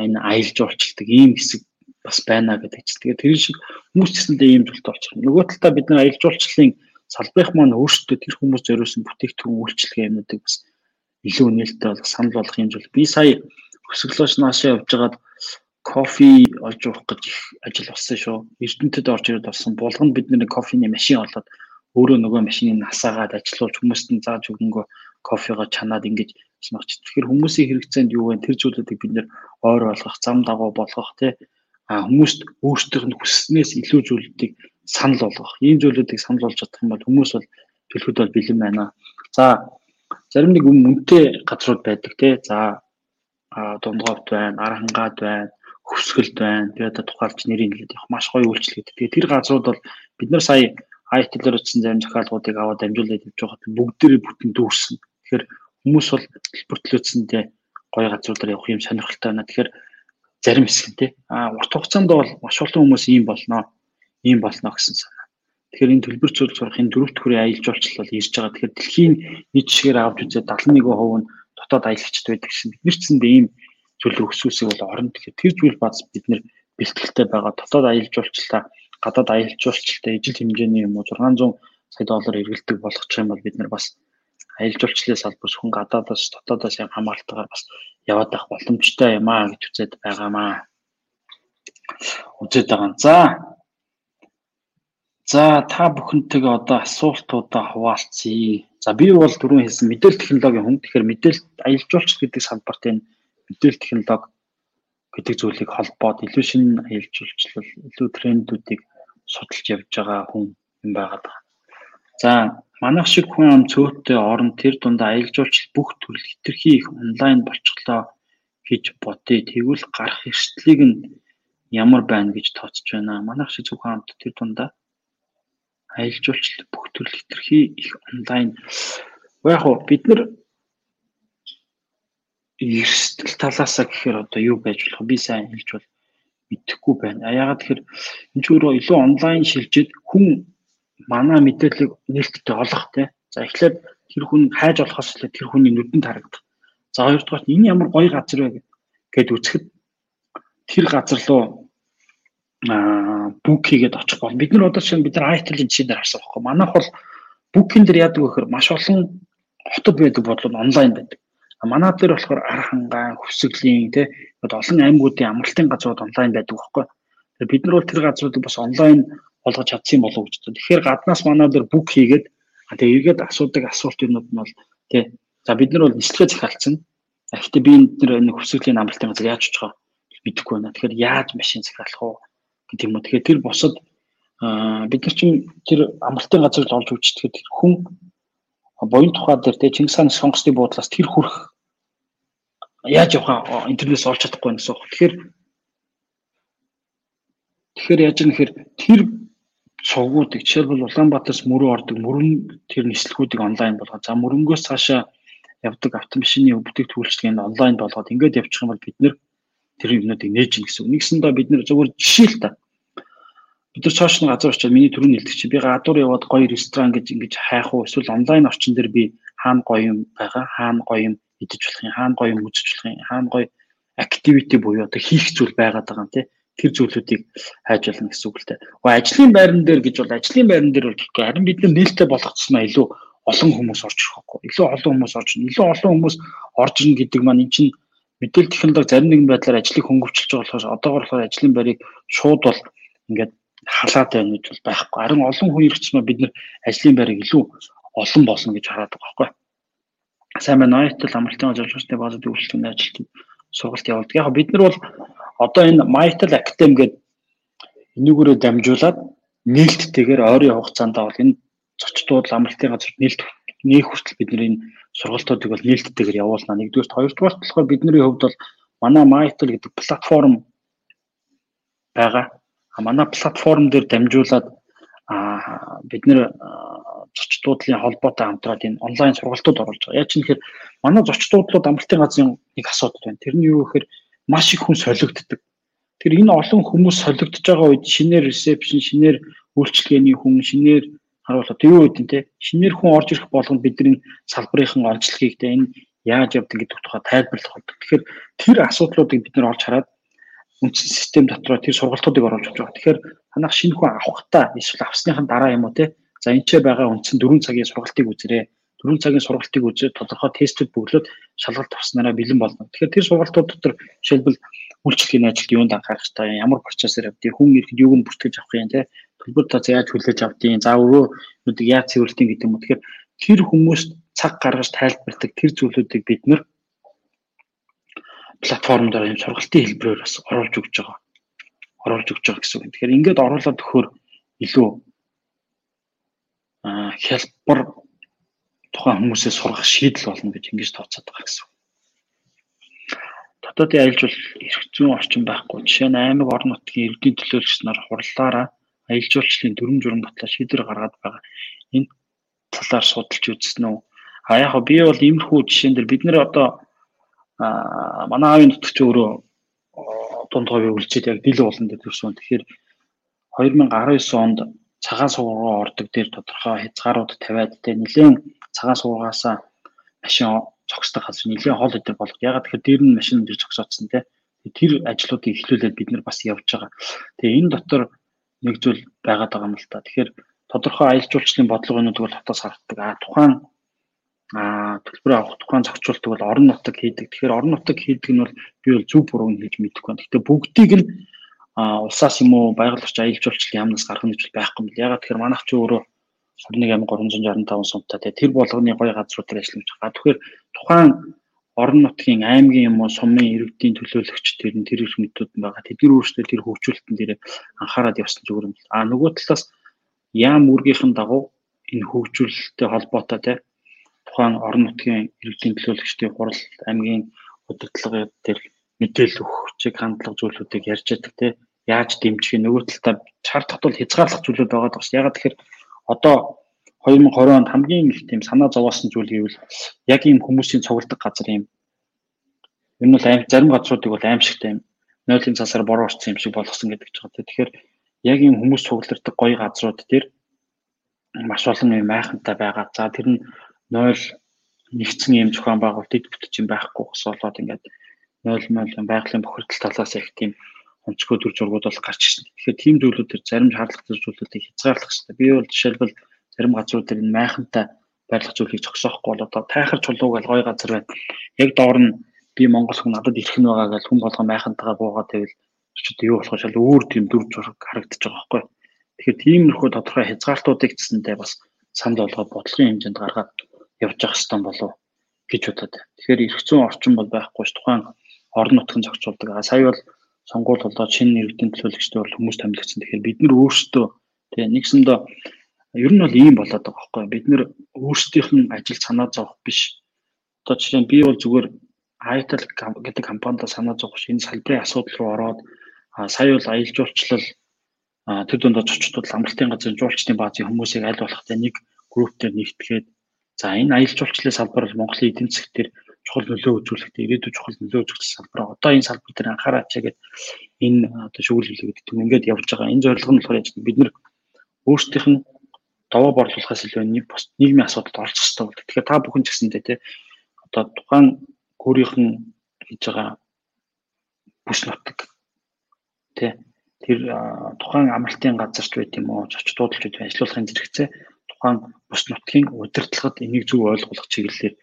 энэ аялал жуулчилдаг ийм хэсэг бас байна гэдэг чинь тэгээд тэр шиг хүмүүс гэсэндээ ийм зүйлд болчих. Нөгөө талдаа бид нар аялал жуулчлалын салбарх маань өөрсдөө тэр хүмүүс зориулсан бүтээгдэхүүн үйлчлэгээ юмнуудыг бас илүү нээлттэй болох санал болгох юм зүйл. Би сая өсөглөөш наашаа явжгаад кофе олж уух гэж их ажил болсон шүү. Эрдэнэтэд орж ирээд болсон. Булганд бид нэг кофений машин олоод өөрөө нөгөө машиныг насаагаад ажилуулж хүмүүст нь зааж өгөнгөө кофего чанаад ингэж смагч. Тэгэхээр хүмүүсийн хэрэгцээнд юу вэ? Тэр зүйлүүдийг бид нэр ойр болгох, зам дагуу болгох тий хүмүүст өөрсдийнх нь хүсснээс илүү зүйлүүдийг санал болгох. Ийм зүйлүүдийг санал болж чадах юм бол хүмүүс бол төлөхөд бол бэлэн байна. За зарим нэг үнэтэй газрууд байдаг тий. За дундгавт байна, арангаад байна, хөвсгөлд байна. Би одоо тухайлж нэрийг хэлээд явах маш гоё үйлчлэг. Тэгээ тэр газрууд бол бид нар сая IT-лэр утсан зарим захиалгуудыг аваад амжуулаад явж байгаад бүгдээрээ бүтэн дүүрсэн. Тэгэхээр хүмүүс бол төлбөр төлөөсөндөө гоё газруудаар явах юм сонирхолтой байна. Тэгэхээр зарим хэсэг нь тий. А урт хугацаанд бол маш олон хүмүүс ийм болноо ийм болно гэсэн санаа. Тэгэхээр энэ төлбөр зүйл сурах энэ дөрөвт хүрээ аялал жуулчлал бол ирж байгаа. Тэгэхээр дэлхийн нийт жишгээр авч үзээд 71% нь дотоод аялагчд байдаг шин. Бид нар ч зэндээ ийм зүйлийг өсвөсийг бол орно. Тэгэхээр тэр зүйл бац бид нэр бэлтгэлтэй байгаа. Дотоод аялал жуулчлалаа гадаад аялал жуулчлалтай ижил хэмжээний юм уу 600 сая доллар эргэлдэг болгочих юм бол бид нар бас аялал жуулчлалын салбар хүн гадаадаас дотоодоос юм хамгаалтаагаар бас яваад байх боломжтой юм аа гэж үзээд байгаамаа. Үзээд байгаа. За За та бүхэнтэйгээ одоо асуултуудаа хуваалцъя. За би бол түрүүн хэлсэн мэдээлэл технологийн хүн. Тэгэхээр мэдээлэл аялал жуулчлал гэдэг салбарт энэ мэдээлэл технологи гэдэг зүйлийг холбоод илүү шинэ аялал жуулчлал, илүү трендүүдийг судалж явж байгаа хүн юм байгаад байна. За манайх шиг хүн ам цөөттэй орон тэр дунд аялал жуулчлал бүх төрөл хэтэрхий их онлайн болчихлоо гэж бодъё. Тэгвэл гарах эрсдлийг нь ямар байна гэж тооцож байна. Манайх шиг зөвхөн амт тэр дундаа аялал жуулчлал бүх төрөл хэтэрхий их онлайн. Яг уу бид нар эрсдэл талаасаа гэхээр одоо юу байж болох би сайн хэлж бол мэдэхгүй байна. Яагаад тэгэхээр энэ ч өөрөө илүү онлайн шилжиж хүн манай мэдээллийг нээлттэй олох те. За эхлээд тэр хүн хайж болохоос илүү тэр хүний нүдэнд харагдах. За хоёрдугаар энэ ямар гоё газар вэ гэд үзэхэд тэр газар руу аа бук хийгээд очих бол бид нар одоо чинь бид нар айтл жишээ дээр харсан байхгүй. Манайх бол букин дээр яадаг вэ гэхээр маш олон хотод байдаг бодлоо онлайн байдаг. Манай дээр болохоор архангаан, хүсэглийн тий олон аймагуудын амралтын газрууд онлайн байдаг байхгүй. Тэгэхээр бид нар бол тэр газруудыг бас онлайн болгож чадсан болов уу гэж байна. Тэгэхээр гаднаас манай дээр бүк хийгээд тэгээ эргээд асуудаг асуултууд нь бол тий за бид нар бол нислэгээ захиалцсан. Гэхдээ би энэ тэр нэг хүсэглийн амралтын газар яаж очих вэ? мэдэхгүй байна. Тэгэхээр яаж машин захиалах уу гэдэг юм уу. Тэгэхээр тэр босод бид нар чинь тэр амралтын газар л олж үзчихгээд тэр хүн буян тухай дээр те Чингис хааны сонгоцны буудлаас тэр хүрэх яаж явах интернетээс олж чадахгүй гэсэн үг. Тэгэхээр тэгэхээр яаж юм хэр тэр цугуудыг жишээлбэл Улаанбаатараас мөрөө ордог мөрөн тэр нислэгүүдийг онлайн болгоо. За мөрөнгөөс цаашаа явдаг автомашины бүтээгдэхүүлчлэгийг онлайн болгоод ингээд явчих юм бол бид нэр тэр юмнуудыг нээж гин гэсэн. Нэгсэндээ бид нэр зөвхөн жишээ л та. Бид нар цааш нь газар очиод миний түрүүний хэлдэг чи би гадуур яваад гоё ресторан гэж ингэж хайх уу эсвэл онлайн орчин дээр би хаана гоё юм байгаа, хаана гоё юм идэж болох юм, хаана гоё юм үзэж болох юм, хаана гоё activity буюу одоо хийх зүйл байгаад байгаа юм тий. Тэр зүйлүүдийг хайж болно гэсэн үг л дээ. Гэхдээ ажлын байран дээр гэж бол ажлын байран дээр бол гэхгүй харин бид нээлттэй болох тусмаа илүү олон хүмүүс орж ирэх байхгүй. Илүү олон хүмүүс орж ирнэ. Илүү олон хүмүүс орж ирнэ гэдэг маань эн чинь мэдээлэл технологи зарим нэгэн байдлаар ажлыг хөнгөвчлж байгаа болохоор одоогор болохоор ажлын байрыг шууд бол ингээд халаад байна гэж бол байхгүй. Харин олон хүн чинь бид нэр ажлын байрыг илүү олон болно гэж хараад байгаа байхгүй сайн байна. Ойтол амралтын ажиллагчдын базад үйлчлэгний ажилтнууд сургалт явуулдаг. Яг бид нар бол одоо энэ Mytel Academy гэдэг энүүгээрээ дамжуулаад нээлттэйгээр ойрын хугацаанд бол энэ зочдууд амралтын газар нээлт нээх хүртэл бид энэ сургалтуудыг бол нээлттэйгээр явуулна. Нэгдүгээр, хоёрдугаар болохоор бидний хувьд бол манай Mytel гэдэг платформ байгаа. Манай платформ дээр дамжуулаад а бид нэр зочдлуудлын холбоотой хамтраад энэ онлайн сургалтууд оруулж байгаа. Яг ч нэхэр манай зочдлуудлууд амралтын газрын нэг асуудал байна. Тэрний юу гэхээр маш их хүн солигддог. Тэр энэ олон хүмүүс солигдож байгаа үед шинээр ресепшн, шинээр үйлчлэгээний хүн, шинээр харуулаад юу үед нь те шинээр хүн орж ирэх болгонд бидний салбарынхан онцлогийг те энэ яаж явдаг гэдэг тухай тайлбарлах болдог. Тэгэхээр тэр асуудлуудыг бид нар олж хараад үндсэн систем дотроо тэр сургалтуудыг оруулж байгаа. Тэгэхээр танах шинэ хүн авахтаа эсвэл авсныхан дараа юм уу те за энэ ч байгаа үндсэн 4 цагийн сургалтыг үзэрээ 4 цагийн сургалтыг үзээд тодорхой тестүүд бөглөөд шалгалт авснараа бэлэн болно. Тэгэхээр тэр сургалтууд дотор жишээлбэл үйлчлэгийн ажилд юунд анхаарах хэрэгтэй, ямар процессор явдгийг, хүн ирэхэд юуг нь бүртгэж авах юм те төлбөр тооц яаж хүлээж авдгийг, за өрөө нүдийг яаж цэвэрлэдэг гэдэг юм. Тэгэхээр тэр хүмүүст цаг гаргаж тайлбарладаг тэр зүйлүүдийг бид нэр платформ дээр юм сургалтын хэлбэрээр бас оруулж өгч байгаа. Оруулж өгч байгаа гэсэн үг. Тэгэхээр ингээд оруулаад өгөхөөр илүү хялбар тухайн хүмүүсээ сургах шийдэл болно гэж ингэж тооцоод байгаа гэсэн. Дотоодын аялал жил эрх зүйн орчин байхгүй. Жишээ нь аймаг орон нутгийн иргэдийн төлөөлөгч нар хурлаараа аялал жуулчлалын дүрм журам батлаа шийдвэр гаргаад байгаа. Энэ талаар судалж үзсэн үү? А яг би бол иймэрхүү жишээн дээр бид нэр одоо манай аавын нутагч өөрөө дунд ховыг үлчээд яг дил болон дээр төрсөн. Тэгэхээр 2019 онд цагаан сувгаа ордог дээр тодорхой хязгаарууд тавиад тэ нэлээд цагаан сувгаасаа машин цогсдог газар нэлээд хол өдр болох. Ягаад тэгэхээр дээр нь машин дээр цогсоодсон тэ. Тэр ажлуудыг эхлүүлээд бид нар бас явж байгаа. Тэгээ энэ дотор нэг зүйл байгаад байгаа юм л та. Тэгэхээр тодорхой аялал жуулчлалын бодлогоонууд бол хотоос харагддаг. А тухайн а төлбөр авах тухайн зохицуултыг бол орон нутаг хийдэг. Тэгэхээр орон нутаг хийдэг нь бол би бол зөв буруу нь хийж мэдэхгүй байна. Гэхдээ бүгдийг нь улсаас юм уу байгаль орчин аялал жуулчлалын яамнаас гарах гэж байхгүй юм. Ягаад тэгэхээр манайх ч өөрөө 21365 сумтай тэр болгоны гоё газрууд дээр ажиллаж байгаа. Тэгэхээр тухайн орон нутгийн аймгийн юм уу сумын иргэдийн төлөөлөгч тэр нь тэр мэдүүд байгаа. Тэдний өөрсдөө тэр хөгжүүлэлтэн дээр анхаарал явуулсан зүгээр юм. А нөгөө талаас яам үүргийнхэн дагуу энэ хөгжүүлэлттэй холбоотой те тухайн орон нутгийн иргэдийн төлөөлөгчдийн хурал аймгийн удирдлага дээр мэдээлэл өгөх чиг хандлага зүйлүүдийг ярьж байдаг те яаж дэмжих нөгөө талдаа чар татвал хязгаарлах зүйлүүд байгаа даа. Ягаад тэгэхээр одоо 2020 онд хамгийн их тийм санаа зовоосон зүйл гэвэл яг ийм хүмүүсийн цугладаг газар юм. Энэ бол аим зарим газруудыг бол аимшигтай юм нойлын цасаар бороо орсон юм шиг болгосон гэдэг ч байгаа. Тэгэхээр яг ийм хүмүүс цугларддаг гоё газрууд дээр маш олон юм майхантай байгаа. За тэр нь нойл нэгдсэн юм зохион байгуулалт дэд бүтэж юм байхгүй болоод ингээд нойл мойл байгалийн бохирдол талаас их тийм онцгой төр зургууд бол гарч ирсэн. Тэгэхээр тийм зүйлүүд төр зарим шаардлагатай зүйлүүдийг хязгаарлах хэрэгтэй. Би бол жишээлбэл зарим газрууд дээр майхантай байрлах зүйлийг зогсоохгүй бол одоо тайхар чулууг аль гой газар байна. Яг доор нь би Монгол хүн надад ирэх нь байгаа гэж хүн болгон майхантайгаа буугаад байвал чөт юу болох шал өөр тийм дүр зураг харагдаж байгаа байхгүй. Тэгэхээр тиймэрхүү тодорхой хязгаартуудыг цэсэндээ бас санал болгоод бодлогын хэмжээнд гаргаад явж явах хэрэгтэй болов гэж бодод. Тэгэхээр эрх зүйн орчин бол байхгүй ш тухайн орон нутгийн зохицуулдаг. Сая бол сонгуул болоод шинэ иргэдийн төлөөлөгчдөө бол хүмүүс томилогдсон. Тэгэхээр бид нар өөрсдөө тэгээ нэгсэндээ ер нь бол ийм болоод байгаа байхгүй бид нар өөрсдийнх нь ажил санаа зовох биш. Одоо жишээ нь би бол зүгээр Itel гэдэг компанидаа санаа зовох энэ салбарын асуудал руу ороод сая бол аялал жуулчлал тэр дунд очичдод амралтын газрын жуулчдын баазын хүмүүсийг аль болох нэг группээр нэгтгээд за энэ аялал жуулчлалын салбар бол Монголын эдийн засгийн чухал нөлөө үзүүлэхдээ ирээдүйн чухал нөлөө үзүүлэх салбар. Одоо энэ салбар дээр анхаараач гэдэг энэ одоо шүүл хэлээд гэдэг ингээд явж байгаа. Энэ зорилго нь болохоор яаж бид нар өөрсдийнх нь даваа борлуулахаас илүү нэг бос нийгмийн асуудалд оролцох хэрэгтэй болдог. Тэгэхээр та бүхэн ч гэсэндээ тий одоо тухайн өөрийнх нь хийж байгаа бүс нутаг тий тэр тухайн амралтын газарч байт юм уу, зоч дуудалч байт ажиллуулахын зэрэгцээ тухайн бус нутгийн удирдлагад энийг зөв ойлгох чиглэлээр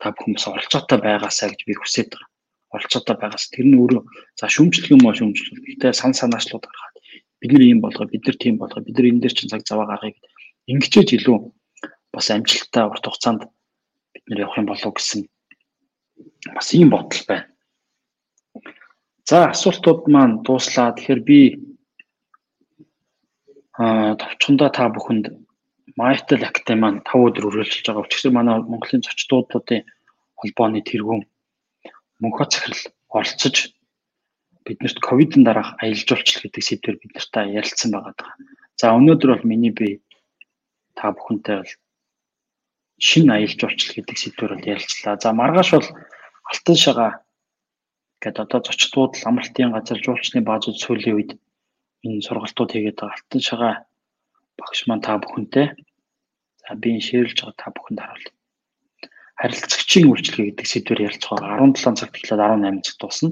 та бүхэн бас оролцоотой байгаасаа гэж би хүсэж байгаа. Оролцоотой байгаас тэр нь өөрөө за шүүмжлэх юм уу шүүмжлэх. Гэтэ сан санаачлууд гаргаад бид нар ийм болгоо, бид нар тийм болгоо, бид нар энэ дээр чинь цаг заваа гаргая гэдэг. Ингэчээж илүү бас амжилттай урт хугацаанд бид нар явах юм болов гэсэн бас ийм бодол байна. За асуултууд маань дууслаа. Тэгэхээр би аа товчхондоо та бүхэнд Mytel Academy маань 5 өдөр үргэлжлэж байгаа. Өчигдөр манай Монголын зочдуудын холбооны тэргүүн мөнхөө захирал оролцож биднэрт ковидын дараах аялал жуулчлал гэдэг сэдвээр бид нартай ярилцсан байгаа. За өнөөдөр бол миний би та бүхэнтэй бол шинэ аялал жуулчлал гэдэг сэдвээр бол ярилцлаа. За маргааш бол Алтан шагаа гэдэг одоо зочдууд амралтын газар жуулчны баазууд сүүлийн үед энэ сургалтууд хийгээд байгаа. Алтан шагаа багш маань та бүхэнтэй За би энэ шеэрлж байгаа та бүхэнд харуулъя. Харилцагчийн үйлчлэгээ гэдэг сэдвээр ярилцж байгаа 17 цагт эхлээд 18 цагт дуусна.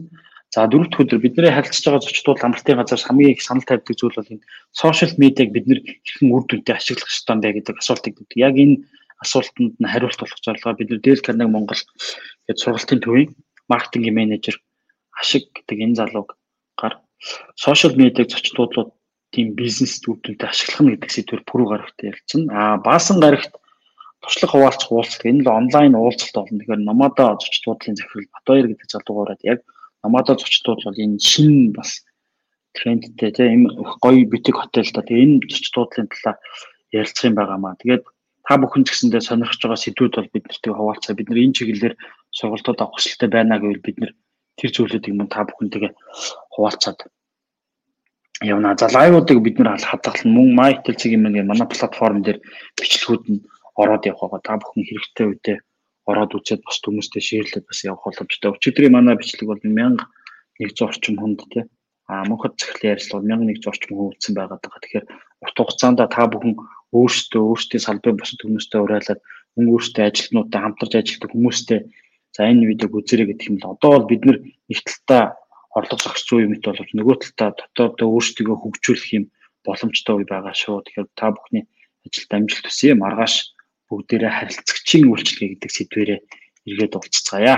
За дөрөвт өдөр бидний харилцаж байгаа зочдууд амралтын газар хамгийн их санал тавьдаг зүйл бол энэ сошиал медиаг бид нэр хэрхэн үр дүнтэй ашиглах ёстой бэ гэдэг асуултыг өгдөг. Яг энэ асуултанд нь хариулт болох зорилгоор бид нэр Дэл Карнеги Монгол гэдэг сургалтын төвийн маркетингийн менежер Ашиг гэдэг энэ залууг гар сошиал медиаг зочдуудлууд тийм бизнес төвдөлд ашиглах нь гэдэг сэдвэр пүрэв гарагт ярилцсан. Аа баасан гарагт туршлага хуваалцах уулзалт энэ л онлайн уулзалт болно. Тэгэхээр Намада зочдлын захирал Батбаяр гэдэг залуугаараа яг Намада зочдууд бол энэ шин бас трендтэй тийм гоё битик хотел та тийм энэ зочдлын талаар ярилцах юм байгаамаа. Тэгээд та бүхэн ч гэсэндээ сонирхож байгаа сэдвүүд бол бид нартэй хуваалцаа. Бид нар энэ чиглэлээр сургалтууд авах хүсэлтэй байна гэвэл бид нар тэр зүйлүүдийг мөн та бүхэнтэйгээ хуваалцаад явна. За лайвуудыг бид нэр хадгална. Мөн MyTel цэгийн мэн манай платформ дээр бичлэгүүд нь ороод явах байгаа. Та бүхэн хэрэгтэй үедээ ороод үзээд бас хүмүүстэй шеэрлээд бас явах боломжтой. Өчигдрийн манай бичлэг бол 1100 орчим хүнд тий. А мөнхөд захирлын ярилцлага 1100 орчим хүн үзсэн байгаа даа. Тэгэхээр урт хугацаанд та бүхэн өөрсдөө өөрсдийн салбарын бусад хүмүүстэй уриалаад мөн өөрсдөө ажилтнуудтай хамтарч ажилладаг хүмүүстэй за энэ видеог үзэрэй гэх юм л одоо бол бид нэг талдаа орлого зогсч буй мэт боловч нөгөө талдаа дотоодоо өөрсдийгөө хөгжүүлэх юм боломжтой үе байгаа шүү. Тэгэхээр та бүхний ажилд амжилт хүсье. Маргааш бүгдээрээ харилцагчийн үйлчлэгээ гэдэг сэдвэрээ эргээд уулзцаая.